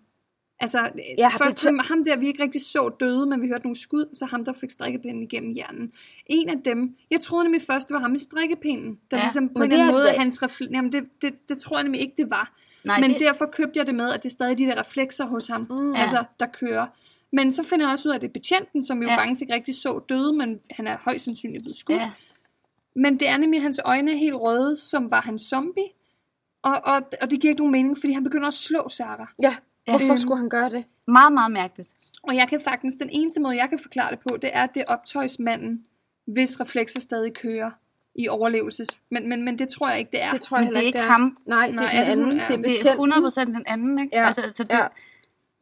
B: Altså,
A: Ja, det
B: først
A: tø-
B: ham, der, vi ikke rigtig så døde, men vi hørte nogle skud, så ham, der fik strikkepinden igennem hjernen. En af dem, jeg troede nemlig først, det var ham med strikkepinden, der
C: Ja,
B: ligesom på en
A: det
B: anden måde,
A: det-
B: hans refle- Jamen, det, det, det, tror jeg nemlig ikke, det var.
C: Nej,
B: men
C: det-
B: derfor købte jeg det med, at det er stadig de der reflekser hos ham, mm. altså, der kører. Men så finder jeg også ud af, at det er betjenten, som jo
C: Ja.
B: faktisk ikke rigtig så døde, men han er højst sandsynligt blevet skudt.
C: Ja.
B: Men det er nemlig, at hans øjne er helt røde, som var han zombie. Og, og, og det giver ikke nogen mening, fordi han begynder at slå Sarah.
A: Ja, hvorfor
B: Øhm.
A: skulle han gøre det?
C: Meget, meget mærkeligt.
B: Og jeg kan faktisk, den eneste måde, jeg kan forklare det på, det er, at det er optøjsmanden, hvis reflekser stadig kører. i overlevelses... Men, men, men det tror jeg ikke, det er.
A: Det tror jeg
C: Men
A: heller
C: det er
A: ikke, det
C: ham.
A: Nej, det er
B: er
A: den anden.
B: er-
A: Det er
C: Det er
A: betjenten.
C: 100% den anden, ikke?
A: Ja,
C: Altså, så det,
A: ja.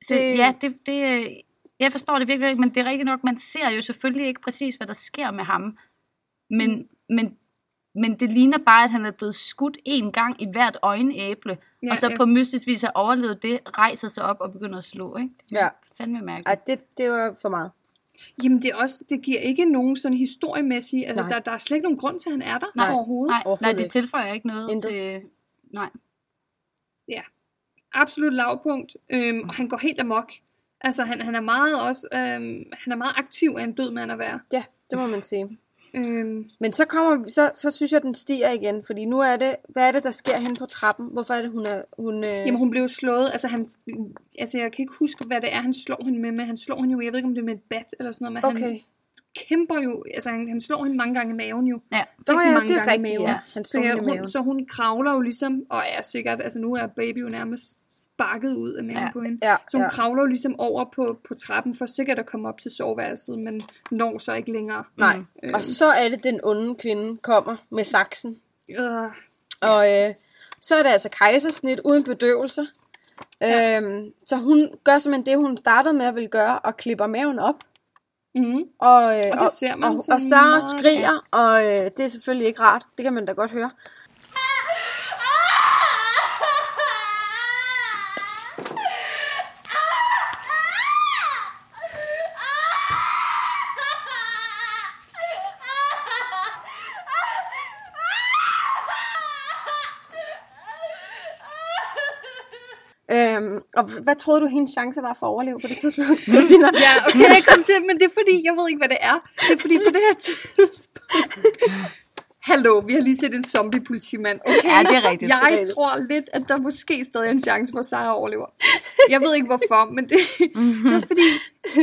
C: Så,
A: Det-
C: ja, det, det, jeg forstår det virkelig ikke, men det er rigtigt nok, man ser jo selvfølgelig ikke præcis, hvad der sker med ham. Men, men, men det ligner bare, at han er blevet skudt en gang i hvert øjenæble,
B: Ja,
C: ja, og så
B: ja.
C: på mystisk vis har overlevet det, rejser sig op og begynder at slå, ikke? Det er
A: Ja.
C: fandme mærkeligt.
A: Ej, det, det var for meget.
B: Jamen, det, er også, det giver ikke nogen sådan historiemæssige... Altså,
A: Nej.
B: der, der er slet ikke nogen grund til, at han er der
C: Nej,
B: overhovedet.
C: Nej, nej,
A: Overhovedet
C: det
A: ikke.
C: tilføjer ikke noget
A: Intet.
C: til... Nej.
B: absolut lavpunkt, øhm, og han går helt amok. Altså, han, han er meget også, øhm, han er meget aktiv af en død mand at være.
A: Ja, det må man sige.
B: Øhm,
A: Men så kommer så, så synes jeg, den stiger igen, fordi nu er det, hvad er det, der sker hen på trappen? Hvorfor er det, hun er, hun, øh...
B: jamen, hun blev slået, altså, han, altså, jeg kan ikke huske, hvad det er, han slår hende med, men han slår hende jo, jeg ved ikke, om det er med et bat eller sådan noget, men
A: okay.
B: han kæmper jo, altså, han, han slår hende mange gange i maven jo.
C: Ja,
B: rigtig
A: ja,
B: mange
A: det er
B: gange i
A: rigtigt,
B: maven.
A: ja. Han
B: Så,
A: slår
B: ja,
A: hende i maven.
B: hun, så hun kravler jo ligesom, og er sikkert, altså nu er baby jo nærmest sparket ud af maven ja.
C: Ja.
B: på hende.
A: Ja,
B: Så hun
A: ja.
B: kravler ligesom over på, på trappen for sikkert at komme op til soveværelset, men når så ikke længere.
A: Nej,
B: Øh.
A: og så er det, den onde kvinde kommer med saksen.
B: Øh,
A: Og øh, så er det altså kejsersnit uden bedøvelse. Ja. Øhm, så hun gør simpelthen det, hun startede med at ville gøre, og klipper maven op.
B: mm.
A: Og, øh,
B: Og det ser man
A: og, og, og
B: meget,
A: skriger, og øh, det er selvfølgelig ikke rart. Det kan man da godt høre. Øhm, og hvad troede du, hendes chance var for at overleve på det tidspunkt, Christina?
B: Ja, okay, jeg kom til, men det er fordi, jeg ved ikke, hvad det er. Det er fordi, på det her tidspunkt... Hallo, vi har lige set en zombie-politimand. Okay,
C: Ja, det er rigtigt.
B: Jeg
A: rigtigt.
B: tror lidt, at der måske stadig er en chance for, at Sarah overlever. Jeg ved ikke, hvorfor, men det, det er fordi...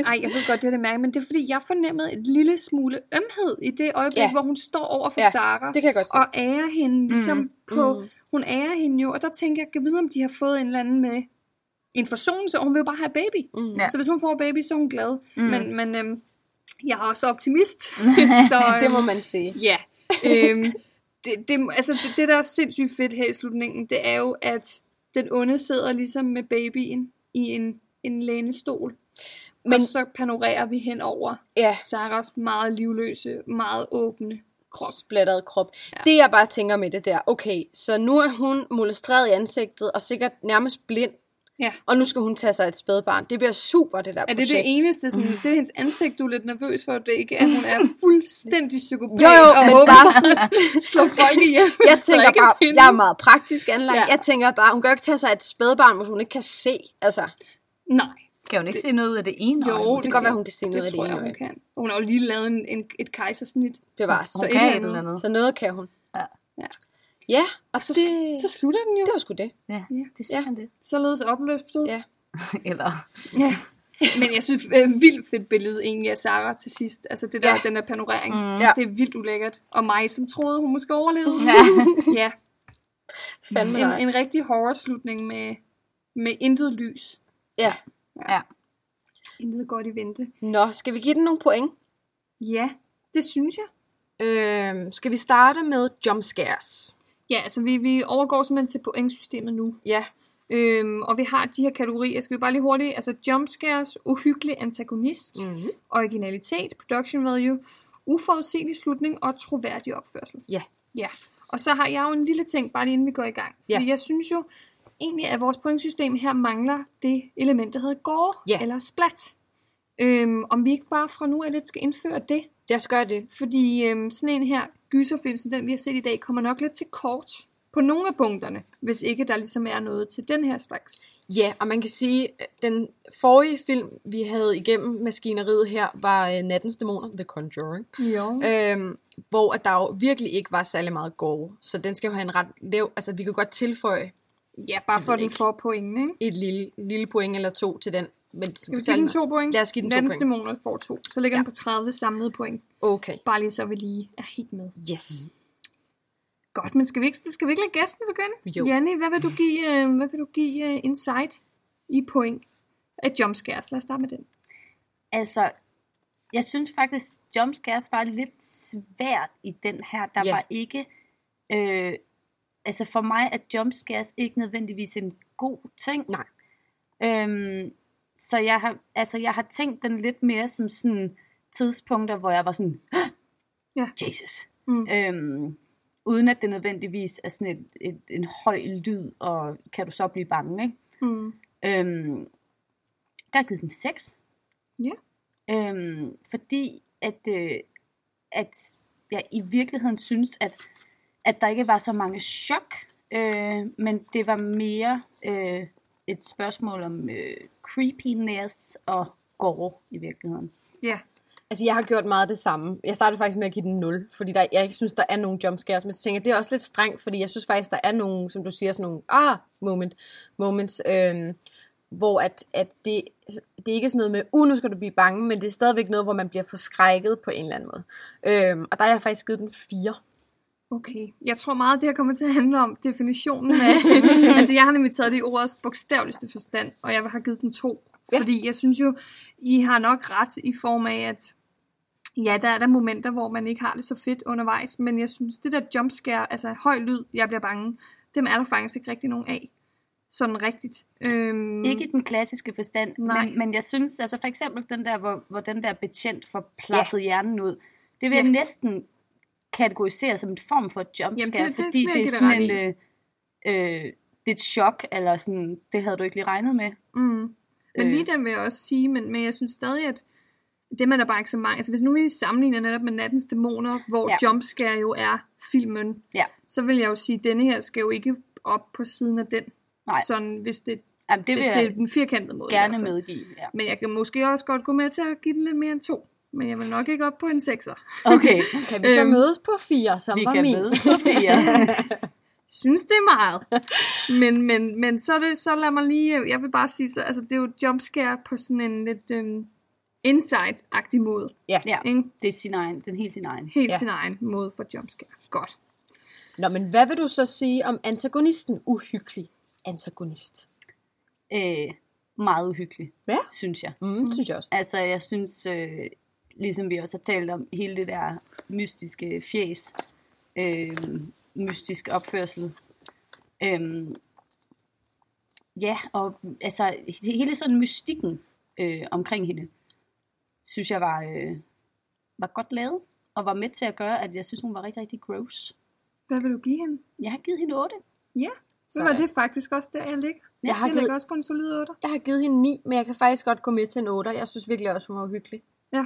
B: Ej, jeg ved godt, det er det mærke, men det er fordi, jeg fornemmede et lille smule ømhed i det øjeblik,
A: Ja.
B: hvor hun står over for
A: Ja,
B: Sarah.
A: det kan jeg godt se.
B: Og ærer hende ligesom
C: Mm,
B: på... Hun ærer hende jo, og der tænker jeg, kan vide, om de har fået en eller anden med en forsonelse, og hun vil jo bare have baby.
A: Mm.
C: Ja.
B: Så hvis hun får baby, så er hun glad.
C: Mm.
B: Men, men øhm, jeg er også optimist. så, øhm,
A: Det må man sige.
B: Ja. Øhm, det, det, altså, det, det, der er sindssygt fedt her i slutningen, det er jo, at den onde sidder ligesom med babyen i en, en lænestol. Men, og så panorerer vi hen over
A: Ja,
B: Saras meget livløse, meget åbne krop.
A: splattet krop.
B: Ja.
A: Det jeg bare tænker med det der, okay, så nu er hun molestreret i ansigtet, og sikkert nærmest blind,
B: Ja.
A: og nu skal hun tage sig et spædbarn. Det bliver super, det der
B: Er det
A: projekt.
B: det eneste, sådan, det er hendes ansigt, du er lidt nervøs for, det ikke, at hun er fuldstændig psykopat
A: Jo, jo,
B: og
A: men
B: håber
A: bare
B: sådan, slå folk ihjel.
A: Jeg tænker bare, jeg er meget praktisk anlagt.
B: Ja.
A: Jeg tænker bare, hun kan jo ikke tage sig et spædbarn, hvis hun ikke kan se. Altså,
B: Nej.
C: Kan hun ikke se noget ud af det ene
B: Jo,
C: øje?
A: det kan godt være, hun kan se noget af
B: det
A: det
B: tror jeg,
A: ene
B: hun
A: øje.
B: kan. Hun har jo lige lavet en, en, et kejsersnit.
A: Bevares.
B: Så
C: Hun
B: et
C: kan
B: eller
C: et
B: andet.
C: eller andet.
A: Så noget kan hun.
C: Ja.
B: Ja.
A: Ja, og
B: Så,
A: det,
B: så slutter den jo.
A: det var sgu det.
C: Ja,
B: Ja.
C: det siger
A: Ja.
C: det.
B: Således opløftet.
A: Ja.
C: Eller,
B: ja. Men jeg synes, øh, vildt fedt billede egentlig af Sarah til sidst. Altså det der,
A: Ja.
B: den der panorering.
C: Mm.
A: Ja.
B: Det er vildt ulækkert. Og mig, som troede, hun måske overlevede.
C: Ja.
B: ja.
A: Fandme
B: En, en rigtig horror-slutning med, med intet lys.
A: Ja.
C: ja.
B: Intet godt i vente.
A: Nå, skal vi give den nogle point?
B: Ja, det synes jeg.
A: Øhm, skal vi starte med jump scares?
B: Ja, altså vi, vi overgår simpelthen til pointsystemet nu.
A: Ja.
B: Øhm, og vi har de her kategorier, skal vi bare lige hurtigt, altså jumpscares, uhyggelig antagonist,
A: Mm-hmm.
B: originalitet, production value, uforudsigelig slutning og troværdig opførsel.
A: Ja.
B: Ja, og så har jeg jo en lille ting, bare lige inden vi går i gang. Fordi
A: Ja.
B: jeg synes jo egentlig, at vores pointsystem her mangler det element, der hedder gore
A: Ja.
B: eller splat. Øhm, om vi ikke bare fra nu af lidt skal indføre det.
A: Jeg skal gøre det.
B: Fordi øhm, sådan en her gyserfilm, som den vi har set i dag, kommer nok lidt til kort på nogle af punkterne, hvis ikke der ligesom er noget til den her slags.
A: Ja, og man kan sige, at den forrige film, vi havde igennem maskineriet her, var uh, Nattens Dæmoner, The Conjuring.
B: Jo.
A: Øhm, hvor at der jo virkelig ikke var særlig meget gore. Så den skal jo have en ret lav... Altså, vi kan godt tilføje
B: Ja, bare for den får point, ikke?
A: et lille, lille point eller to til den. Men
B: Skal vi give den to point?
A: Lad os give den to
B: Nattens
A: point.
B: dæmoner får to. Så ligger ja. den på 30 samlede point.
A: Okay.
B: Bare lige så vi lige er helt med.
A: Yes.
B: Godt, men skal vi ikke, skal vi ikke lade gæsten begynde?
A: Jo.
B: Janni, hvad vil du give, øh, hvad vil du give uh, insight i point af jumpscares? Lad os starte med den.
C: Altså, jeg synes faktisk, jumpscares var lidt svært i den her. Der
A: Ja.
C: var ikke... Øh, altså for mig er jumpscares ikke nødvendigvis en god ting.
A: Nej.
C: Øhm, så jeg har, altså jeg har tænkt den lidt mere som sådan tidspunkter, hvor jeg var sådan,
B: Ja.
C: Jesus.
B: Mm.
C: Øhm, uden at det nødvendigvis er sådan et, et, en høj lyd, og kan du så blive bange, ikke?
B: Mm.
C: Øhm, der er givet den 6.
B: Ja.
C: Øhm, fordi at, øh, at jeg i virkeligheden synes, at, at der ikke var så mange chok, øh, men det var mere øh, et spørgsmål om øh, creepiness og gore i virkeligheden.
B: Ja.
A: Altså, jeg har gjort meget det samme. Jeg startede faktisk med at give den 0, fordi der, jeg ikke synes, der er nogle jumpscares. Men så tænker jeg, det er også lidt strengt, fordi jeg synes faktisk, der er nogle, som du siger, sådan nogle ah moment, moments, øhm, hvor at, at det, det er ikke sådan noget med, uh, nu skal du blive bange, men det er stadigvæk noget, hvor man bliver forskrækket på en eller anden måde. Øhm, og der har jeg faktisk givet den 4.
B: Okay. Jeg tror meget, det her kommer til at handle om definitionen af... altså, jeg har nemlig taget det i ordets bogstaveligste forstand, og jeg har givet den to.
A: Ja.
B: Fordi jeg synes jo, I har nok ret i form af, at ja, der er der momenter, hvor man ikke har det så fedt undervejs, men jeg synes, det der jumpscare, altså høj lyd, jeg bliver bange, dem er der faktisk ikke rigtig nogen af. Sådan rigtigt. Øhm,
C: Ikke i den klassiske forstand,
B: Nej.
C: men, men jeg synes, altså for eksempel den der, hvor, hvor den der betjent får plaffet hjernen ud, det vil
B: Ja.
C: jeg næsten kategorisere som en form for jumpscare,
B: Jamen, det- det
C: fordi det
B: jeg
C: er sådan en, øh, øh, det er et chok, eller sådan, det havde du ikke lige regnet med.
B: Mm. Men
C: Øh.
B: lige den vil jeg også sige, men, men jeg synes stadig, at dem er der bare ikke så mange. Altså hvis nu vi sammenligner netop med Nattens Dæmoner, hvor
C: Ja.
B: jumpscare jo er filmen,
C: Ja.
B: så vil jeg jo sige, at denne her skal jo ikke op på siden af den.
C: Nej.
B: Sådan, hvis det,
C: Jamen, det
B: hvis det er den firkantede måde.
C: gerne medgive. Ja.
B: Men jeg kan måske også godt gå med til at give den lidt mere end to. Men jeg vil nok ikke op på en sekser.
C: Okay,
A: Kan vi så
B: Øhm,
A: mødes på 4, som
C: vi
A: var
C: kan
A: min?
C: mødes på fire.
B: synes, det er meget. men, men, men så, er det, så lad mig lige, jeg vil bare sige, så, altså det er jo jumpscare på sådan en lidt øhm, inside-agtig måde.
A: Ja.
C: ja,
B: Ikke?
C: det er sin egen, den helt sin egen.
B: Helt
A: ja.
B: sin egen måde for jumpscare. Godt.
A: Nå, men hvad vil du så sige om antagonisten? Uhyggelig antagonist.
C: Øh, meget uhyggelig,
A: Ja.
C: synes jeg.
A: Mm, mm. synes jeg også.
C: Altså, jeg synes, øh, ligesom vi også har talt om, hele det der mystiske fjes, øh, mystisk opførsel. Øh, ja, og altså, hele sådan mystikken øh, omkring hende, synes jeg var, øh, var godt lavet, og var med til at gøre, at jeg synes, hun var rigtig, rigtig gross.
B: Hvad vil du give hende?
C: Jeg har givet hende 8.
B: Ja, så var det faktisk også der, jeg ligger.
A: Jeg har
B: jeg
A: givet-
B: ligger også på en solid 8.
A: Jeg har givet hende 9, men jeg kan faktisk godt gå med til en 8. Jeg synes virkelig også, hun var uhyggelig.
B: Ja.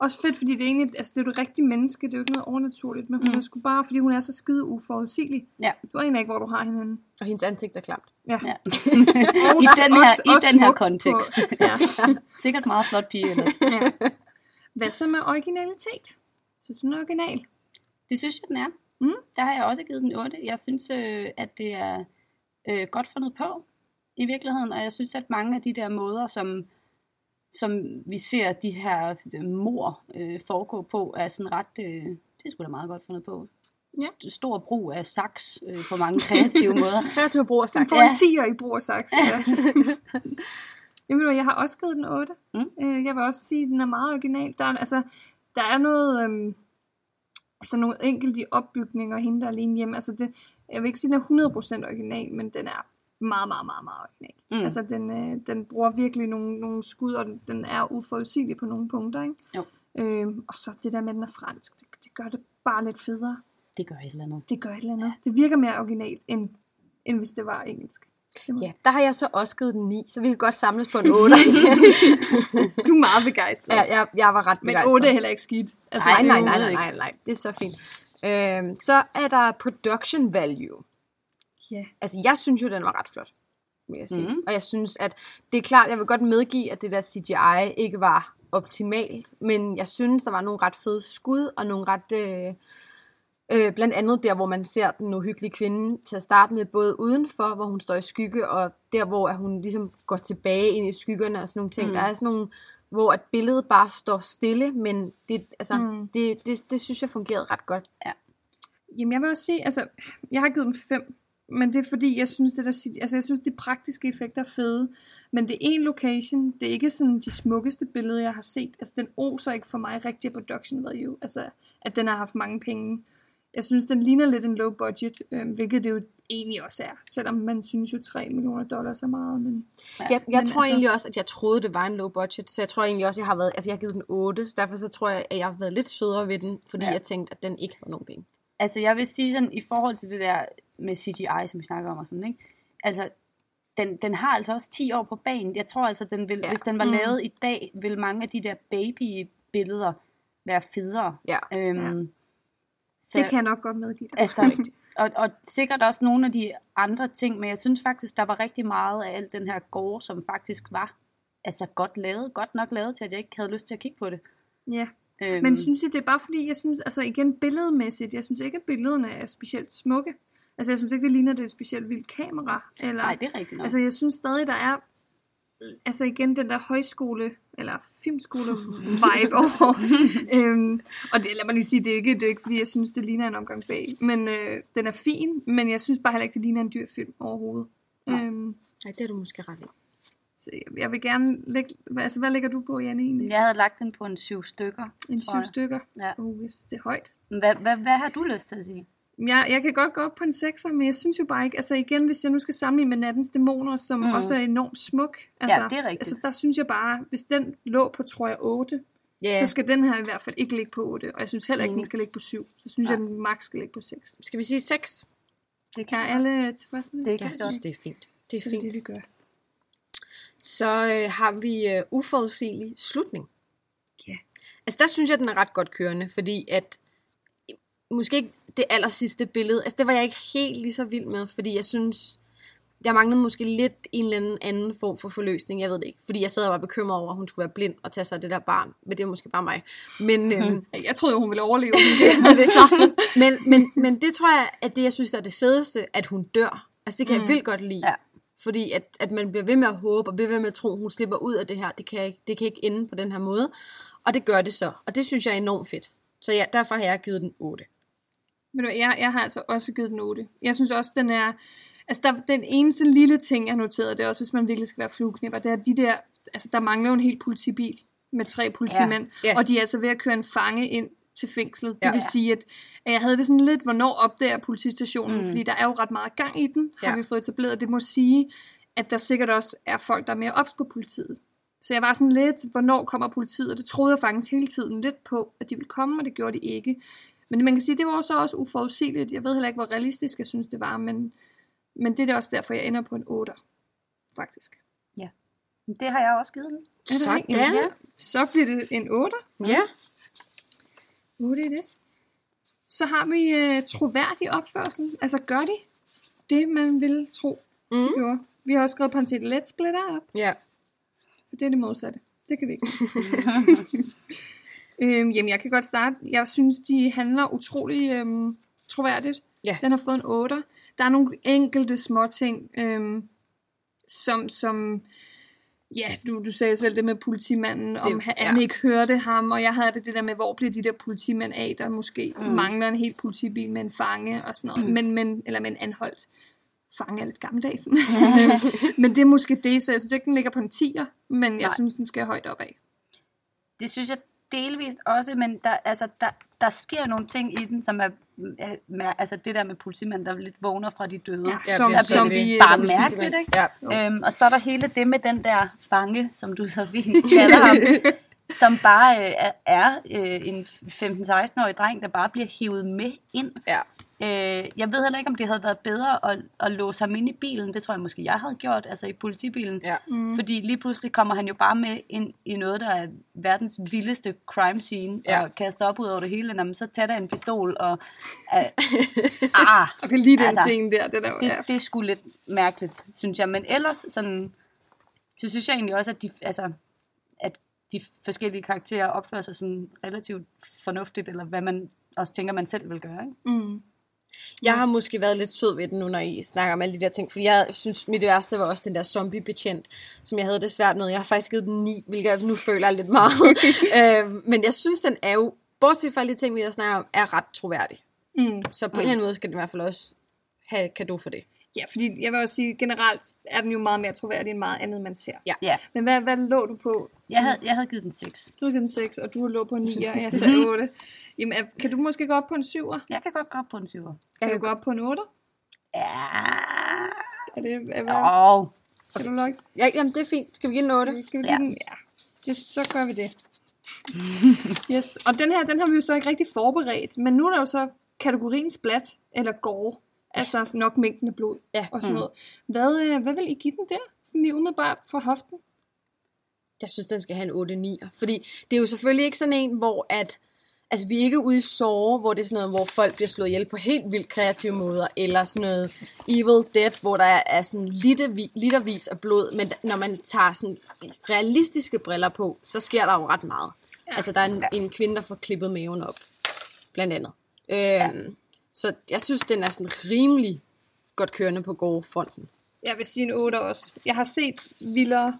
B: Også fedt, fordi det er egentlig, altså det er jo et rigtigt menneske, det er jo ikke noget overnaturligt, men hun
C: Mm.
B: er sgu bare, fordi hun er så skide uforudsigelig.
C: Ja.
B: Du aner ikke, hvor du har hende henne.
A: Og hendes ansigt er klamt.
B: Ja.
C: Ja. I den her, i den her kontekst.
B: På, ja.
C: Sikkert meget flot pige ellers.
B: ja. Hvad så med originalitet? Synes du, den er original?
C: Det synes jeg, den er.
B: Mm.
C: Der har jeg også givet den 8. Jeg synes, øh, at det er øh, godt fundet på i virkeligheden, og jeg synes, at mange af de der måder, som, som vi ser de her øh, mor øh, foregå på, er sådan ret, øh, det sgu da meget godt fundet på.
B: Ja.
C: St- Stor brug af saks øh, på mange kreative måder.
A: Kreativ brug af sagt.
B: får
C: Ja.
B: en 10'er i brug og saks. Ja. Jamen, jeg har også givet den 8.
C: Mm.
B: Øh, Jeg vil også sige, at den er meget original. Der er, altså, der er noget, øhm, altså nogle enkelte opbygninger og hende, der er alene hjemme. Altså det, jeg vil ikke sige, at den er 100% original, men den er meget, meget, meget, meget original.
C: Mm.
B: Altså den, øh, den bruger virkelig nogle, nogle skud, og den, er uforudsigelig på nogle punkter. Ikke?
C: Jo.
B: Øhm, og så det der med, at den er fransk, det, det gør det bare lidt federe.
C: Det gør et eller andet.
B: Det gør et eller andet. Det virker mere originalt, end, end hvis det var engelsk. Det
A: Ja, der har jeg så også givet den 9, så vi kan godt samles på en 8 igen.
B: Du er meget begejstret.
A: ja, jeg, jeg var ret
B: Men
A: begejstret.
B: 8 er heller ikke skidt. Altså,
A: Nej, nej, nej, nej, nej, nej, det er så fint. Øhm, så er der production value.
B: Ja.
A: Altså, jeg synes jo, den var ret flot, vil jeg sige. Mm. Og jeg synes, at det er klart, jeg vil godt medgive, at det der CGI ikke var optimalt, men jeg synes, der var nogle ret fede skud, og nogle ret... Øh, øh, blandt andet der, hvor man ser den uhyggelige kvinde til at starte med, både udenfor, hvor hun står i skygge, og der, hvor at hun ligesom går tilbage ind i skyggerne og sådan nogle ting.
C: Mm.
A: Der er sådan nogle, hvor at billedet bare står stille, men det, altså,
B: Mm.
A: det, det, det synes jeg fungerede ret godt.
B: Jamen, jeg vil også sige, altså, jeg har givet den 5. men det er fordi, jeg synes, det der, altså jeg synes, de praktiske effekter er fede. Men det er en location. Det er ikke sådan de smukkeste billeder, jeg har set. Altså, den oser ikke for mig rigtig production value. Altså, at den har haft mange penge. Jeg synes, den ligner lidt en low budget, øh, hvilket det jo egentlig også er. Selvom man synes jo 3 millioner dollars er meget. Men
A: Jeg, jeg
B: Men
A: tror
B: altså-
A: egentlig også, at jeg troede, det var en low budget, så jeg tror egentlig også, jeg har været, altså jeg har givet den 8, så derfor så tror jeg, at jeg har været lidt sødere ved den, fordi
C: Ja.
A: ja. jeg tænkte, at den ikke var nogen penge.
C: Altså, jeg vil sige sådan, i forhold til det der med CGI, som vi snakker om og sådan, ikke? Altså, den, den har altså også 10 år på banen. Jeg tror altså, den vil, ja.
A: Ja.
C: hvis den var
B: Mm.
C: lavet i dag, vil mange af de der baby-billeder være federe.
A: Ja.
C: Øhm, så,
B: det kan jeg nok godt medgive dig.
C: altså, og, og sikkert også nogle af de andre ting, men jeg synes faktisk, der var rigtig meget af alt den her gore, som faktisk var altså godt lavet, godt nok lavet til, at jeg ikke havde lyst til at kigge på det.
B: Ja.
C: Øhm,
B: Men synes I, det er bare fordi, jeg synes, altså igen billedmæssigt, jeg synes ikke, at billederne er specielt smukke. Altså jeg synes ikke, det ligner, det er et specielt vildt kamera. Eller,
C: Nej, det er rigtigt nok.
B: Altså jeg synes stadig, der er, altså igen den der højskole, eller filmskole vibe over. øhm, og det, lad mig lige sige, det er, ikke, det er ikke, fordi jeg synes, det ligner en omgang bag. Men øh, den er fin, men jeg synes bare heller ikke, det ligner en dyr film overhovedet.
C: Nej.
B: Øhm,
A: Nej, det er du måske ret i.
B: så jeg, vil gerne lægge, hvad- altså hvad lægger du på, Janne, egentlig?
C: jeg havde lagt den på en syv stykker.
B: En syv
C: jeg.
B: stykker?
C: Ja.
B: Uh, jeg synes, det er højt.
C: Hvad, hvad, hvad har du lyst til at sige?
B: Jeg, jeg kan godt gå op på en 6'er, men jeg synes jo bare ikke, altså igen, hvis jeg nu skal sammenligne med Nattens Dæmoner, som
C: Mm.
B: mm. også er enormt smuk, altså,
C: det er rigtigt.
B: altså der synes jeg bare, hvis den lå på, tror jeg, 8,
A: Ja,
B: yeah. så skal den her i hvert fald ikke ligge på 8, og jeg synes heller ikke,
A: Enig.
B: den skal ligge på 7. Så synes
C: Nej.
B: jeg, den max skal ligge på 6.
A: skal vi sige 6?
C: Det
B: Er alle tilfredse med det?
C: Det kan
A: Jeg synes,
C: godt.
A: det er fint. Det er
B: er
A: fint.
B: det, vi gør.
A: Så øh, har vi øh, uforudsigelig slutning.
B: Ja.
A: Altså der synes jeg, den er ret godt kørende, fordi at måske ikke det aller sidste billede, altså det var jeg ikke helt lige så vild med, fordi jeg synes, jeg manglede måske lidt en eller anden anden form for forløsning, jeg ved det ikke, fordi jeg sad og var bekymret over, at hun skulle være blind og tage sig af det der barn, men det er måske bare mig. Men, øhm,
B: Jeg troede jo, hun ville overleve.
A: så, men, men, men det tror jeg, at det, jeg synes, er det fedeste, at hun dør. Altså det kan mm. jeg vildt godt lide.
C: Ja.
A: Fordi at, at man bliver ved med at håbe, og bliver ved med at tro, at hun slipper ud af det her. Det kan, ikke, det kan ikke ende på den her måde. Og det gør det så. Og det synes jeg er enormt fedt. Så ja, derfor har jeg givet den 8.
B: Men jeg, jeg har altså også givet den 8. Jeg synes også, den er... Altså, der, den eneste lille ting, jeg har noteret, det er også, hvis man virkelig skal være flueknipper, det er de der... Altså, der mangler jo en hel politibil med tre politimænd,
A: Ja. Ja.
B: og de er altså ved at køre en fange ind til fængslet. Det
A: Ja.
B: vil sige, at, at jeg havde det sådan lidt, hvornår opdager politistationen, mm. fordi der er jo ret meget gang i den, har
A: Ja.
B: vi fået etableret. Det må sige, at der sikkert også er folk, der er mere ops på politiet. Så jeg var sådan lidt, hvornår kommer politiet? Og det troede jeg faktisk hele tiden lidt på, at de ville komme, og det gjorde de ikke. Men man kan sige, det var så også uforudsigeligt. Jeg ved heller ikke, hvor realistisk jeg synes, det var, men, men det er også derfor, jeg ender på en 8, faktisk.
C: Det har jeg også givet den.
B: Er
A: Sådan.
B: Jamen, Så, bliver det en 8.
A: Ja.
B: 8 i det. Så har vi øh, troværdig opførsel. Altså gør de det, man vil tro, de
A: Mm.
B: gjorde. Vi har også skrevet på en til, let's split up.
A: Ja.
B: For det er det modsatte. Det kan vi ikke. øhm, jamen, jeg kan godt starte. Jeg synes, de handler utrolig øhm, troværdigt.
A: Ja.
B: Den har fået en 8. Der er nogle enkelte små ting, øhm, som, som ja, du, du sagde selv det med politimanden, om
A: Det-
B: han,
A: ja.
B: han ikke hørte ham, og jeg havde det, det der med, hvor bliver de der politimænd af, der måske mm. mangler en helt politibil med en fange og sådan noget, mm. men, men, eller med en anholdt fange er lidt gammeldags. men det er måske det, så jeg synes ikke, den ligger på en 10'er, men jeg
C: Nej.
B: synes, den skal højt op af.
C: Det synes jeg delvist også, men der, altså, der, der sker nogle ting i den, som er, er, er altså det der med politimænd, der lidt vågner fra de døde.
B: Ja, som,
A: bliver
B: som
A: ved.
B: vi...
C: Bare
B: som
C: mærkeligt, ikke?
A: Ja.
C: Øhm, og så er der hele det med den der fange, som du så fint kalder ham, som bare øh, er, øh, en 15-16-årig dreng, der bare bliver hivet med ind.
A: Ja.
C: Øh, jeg ved heller ikke, om det havde været bedre at, at låse ham ind i bilen. Det tror jeg måske, jeg havde gjort, altså i politibilen.
A: Ja.
C: Mm. Fordi lige pludselig kommer han jo bare med ind i noget, der er verdens vildeste crime scene,
A: Ja.
C: og kaster op ud over det hele. Jamen, så tager der en pistol, og... Øh, ah,
B: Og kan lige den
C: Altså,
B: scene der, det der,
C: det,
B: ja.
C: det er sgu lidt mærkeligt, synes jeg. Men ellers sådan, så synes jeg egentlig også, at de, altså, at de forskellige karakterer opfører sig sådan relativt fornuftigt, eller hvad man også tænker, man selv vil gøre. Ikke?
B: Mm.
A: Jeg har måske været lidt sød ved den nu, når I snakker om alle de der ting, fordi jeg synes, mit værste var også den der zombie-betjent, som jeg havde det svært med. Jeg har faktisk givet den 9, hvilket jeg nu føler lidt meget. øh, men jeg synes, den er jo, bortset fra alle de ting, vi har snakket om, er ret troværdig.
B: Mm.
A: Så på mm. en eller anden måde skal den i hvert fald også have kado for det.
B: Ja, fordi jeg vil også sige, generelt er den jo meget mere troværdig end meget andet, man ser.
A: Ja.
C: Ja,
B: Men hvad, hvad lå du på?
C: jeg havde, jeg havde givet den 6.
B: Du har givet en 6, og du lå på en 9, og jeg sagde 8. Jamen, kan du måske gå op på en 7'er?
C: Jeg kan godt gå op på en 7'er.
B: Kan du gå op på en 8'er?
C: Ja.
B: Er det, er, hvad,
C: Åh.
B: skal du nok?
A: Ja, jamen, det er fint. Skal vi give den 8?
B: Skal vi, skal vi
C: Ja.
B: give den? Ja. Det, så gør vi det. yes. Og den her, den har vi jo så ikke rigtig forberedt. Men nu er der jo så kategorien splat eller gore. Altså nok mængden af blod
A: Ja.
B: og sådan noget. Hvad, øh, hvad vil I give den der? Sådan lige umiddelbart fra hoften?
A: Jeg synes, den skal have en 8 9 Fordi det er jo selvfølgelig ikke sådan en, hvor at... Altså, vi er ikke ude i sår, hvor det er sådan noget, hvor folk bliver slået ihjel på helt vildt kreative måder, eller sådan noget Evil Dead, hvor der er sådan litervis, litervis af blod, men når man tager sådan realistiske briller på, så sker der jo ret meget. Ja. Altså, der er en, en kvinde, der får klippet maven op, blandt andet. Øhm, ja. Så jeg synes, den er sådan rimelig godt kørende på gode fronten.
B: Jeg vil sige en 8 også. Jeg har set vildere.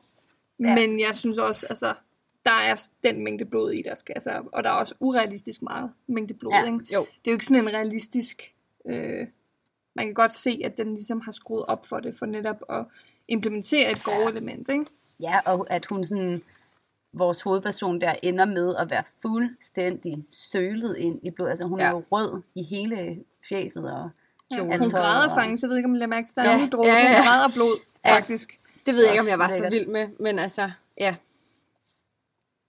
B: Ja. men jeg synes også, altså, der er den mængde blod i, der skal, altså, og der er også urealistisk meget mængde blod,
A: Ja,
B: ikke?
A: jo.
B: Det er jo ikke sådan en realistisk... Øh, man kan godt se, at den ligesom har skruet op for det, for netop at implementere et gore-element, ikke?
C: Ja, og at hun sådan, vores hovedperson der ender med at være fuldstændig sølet ind i blod. Altså hun ja.
A: Ja.
C: er jo rød i hele fjeset og
B: Ja, hun græder
C: og-
B: faktisk, jeg ved ikke, om jeg lader mærke til, der er
A: Ja,
B: dråber,
A: ja, ja, ja.
B: hun græder blod,
A: Ja.
B: faktisk.
A: Det ved jeg ikke, om jeg var så vild med, men altså, ja.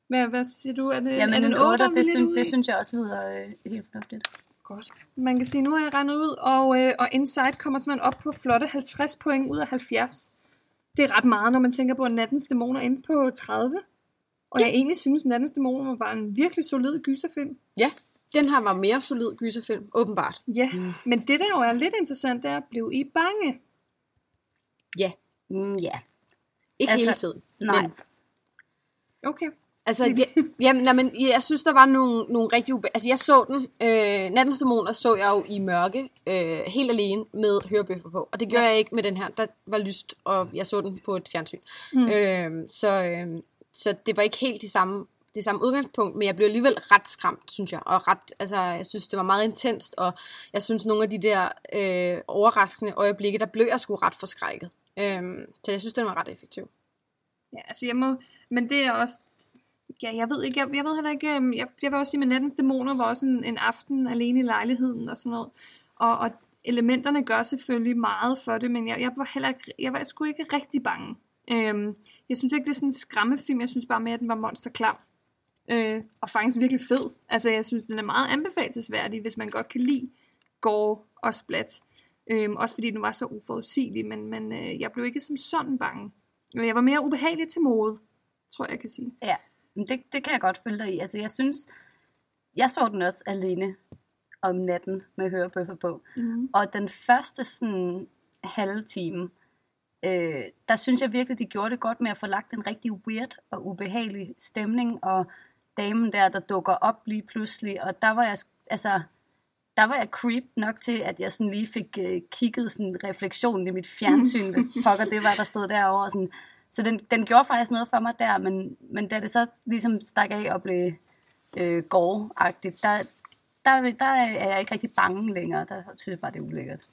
B: Hvad, hvad siger du? Er det,
C: Ja,
B: er det
C: en 8,
B: otter, vi er
C: det, synes, det synes jeg også lyder øh, helt fornuftigt.
B: Godt. Man kan sige, nu har jeg regnet ud, og, øh, og Insight kommer simpelthen op på flotte 50 point ud af 70. Det er ret meget, når man tænker på, at Nattens Dæmoner er inde på 30. Og jeg egentlig synes, at Nattens Dæmoner var en virkelig solid gyserfilm.
A: Ja, den her var mere solid gyserfilm, åbenbart.
B: Ja, mm. men det der jo er lidt interessant, det er, blev I bange?
A: Ja,
C: Mm, ja.
A: ikke
C: Altså,
A: hele tiden.
C: Nej.
A: Men,
B: Okay.
A: Altså, det, jamen, nej, men jeg synes, der var nogle, nogle rigtig ube... Altså, jeg så den. Øh, Nattens Dæmoner så jeg jo i mørke, øh, helt alene med hørebøffer på. Og det gjorde ja. jeg ikke med den her. Der var lyst, og jeg så den på et fjernsyn. Mm. Øh, så, øh, så det var ikke helt det samme, det samme udgangspunkt, men jeg blev alligevel ret skræmt, synes jeg. Og ret, altså, jeg synes, det var meget intenst, og jeg synes, nogle af de der øh, overraskende øjeblikke, der blev jeg sgu ret forskrækket. Øh, så jeg synes, den var ret effektiv.
B: Ja, altså jeg må... Men det er også... Ja, jeg ved ikke, jeg, jeg ved heller ikke... Øhm, jeg, jeg vil også sige, at Nattens Dæmoner var også en, en aften alene i lejligheden og sådan noget. Og, og elementerne gør selvfølgelig meget for det, men jeg, jeg var heller ikke, jeg var sgu ikke rigtig bange. Øhm, jeg synes ikke, det er sådan en skræmmefilm. Jeg synes bare mere, at den var monsterklam. Øh, og faktisk virkelig fed. Altså, jeg synes, den er meget anbefalesværdig, hvis man godt kan lide gore og splat. Øhm, også fordi den var så uforudsigelig, men, men øh, jeg blev ikke som sådan bange. Men Jeg var mere ubehagelig til mode, tror jeg, jeg kan sige.
C: Ja, det, det kan jeg godt følge dig i. Altså, jeg synes, jeg så den også alene om natten med hørebøffer på.
B: Mm.
C: Og den første sådan halve time, øh, der synes jeg virkelig, de gjorde det godt med at få lagt en rigtig weird og ubehagelig stemning, og damen der, der dukker op lige pludselig, og der var jeg, altså, der var jeg creep nok til, at jeg sådan lige fik øh, kigget sådan refleksionen i mit fjernsyn, hvad pokker det var, der stod derovre, og sådan, så den, den gjorde faktisk noget for mig der, men, men da det så ligesom stak af og blev øh, gore-agtigt, der, der, der er jeg ikke rigtig bange længere. Der synes jeg bare, det er ulækkert.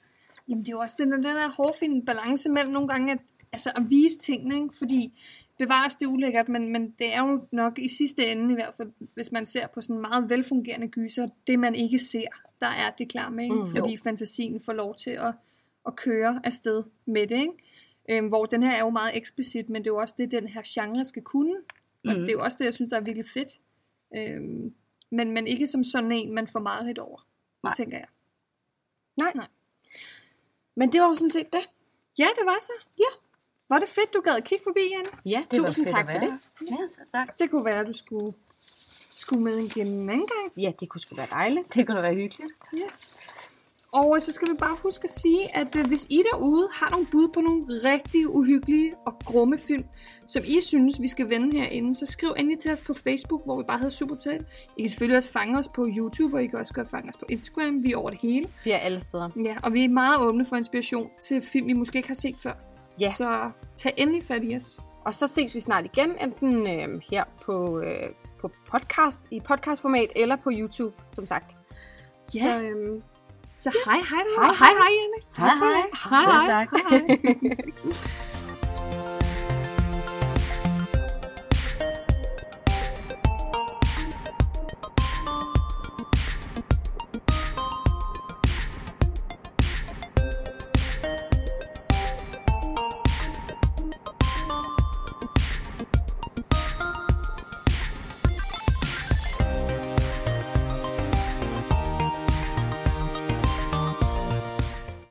B: Jamen, det er jo også den, den der hårfine balance mellem nogle gange, at, altså at vise tingene, ikke? fordi bevares det er ulækkert, men, men det er jo nok i sidste ende i hvert fald, hvis man ser på sådan meget velfungerende gyser, det man ikke ser, der er det klar med, ikke?
A: Mm,
B: fordi
C: jo.
B: fantasien får lov til at, at køre afsted med det. Ikke? Øhm, hvor den her er jo meget eksplicit, men det er jo også det, den her genre skal kunne. Og
C: Mhm.
B: det er jo også det, jeg synes, der er virkelig fedt. Øhm, men, men ikke som sådan en, man får meget lidt over,
C: Nej.
B: tænker jeg.
A: Nej.
B: Nej.
A: Men det var jo sådan set det.
B: Ja, det var så.
A: Ja.
B: Var det fedt, du gad at kigge forbi, Anne?
A: Ja,
C: Det var
A: tusind
C: fedt
A: tak for det.
C: Ja, så tak.
B: Det kunne være, at du skulle, skulle med igen en anden gang.
A: Ja, det kunne sgu være dejligt.
C: Det kunne da være hyggeligt.
B: Og så skal vi bare huske at sige, at øh, hvis I derude har nogle bud på nogle rigtig uhyggelige og grumme film, som I synes, vi skal vende herinde, så skriv endelig til os på Facebook, hvor vi bare hedder Supertotal. I kan selvfølgelig også fange os på YouTube, og I kan også godt fange os på Instagram. Vi er over det hele.
A: Vi er alle steder.
B: Ja, og vi er meget åbne for inspiration til film, I måske ikke har set før.
A: Ja.
B: Så tag endelig fat i os.
A: Og så ses vi snart igen, enten øh, her på, øh, på podcast, i podcastformat, eller på YouTube, som sagt.
B: Ja.
A: Så øh,
B: Så hej hej, hej hej, hej, hej Janne.
C: Tak.
B: Hej, hej.
C: tak.
B: hej, hej.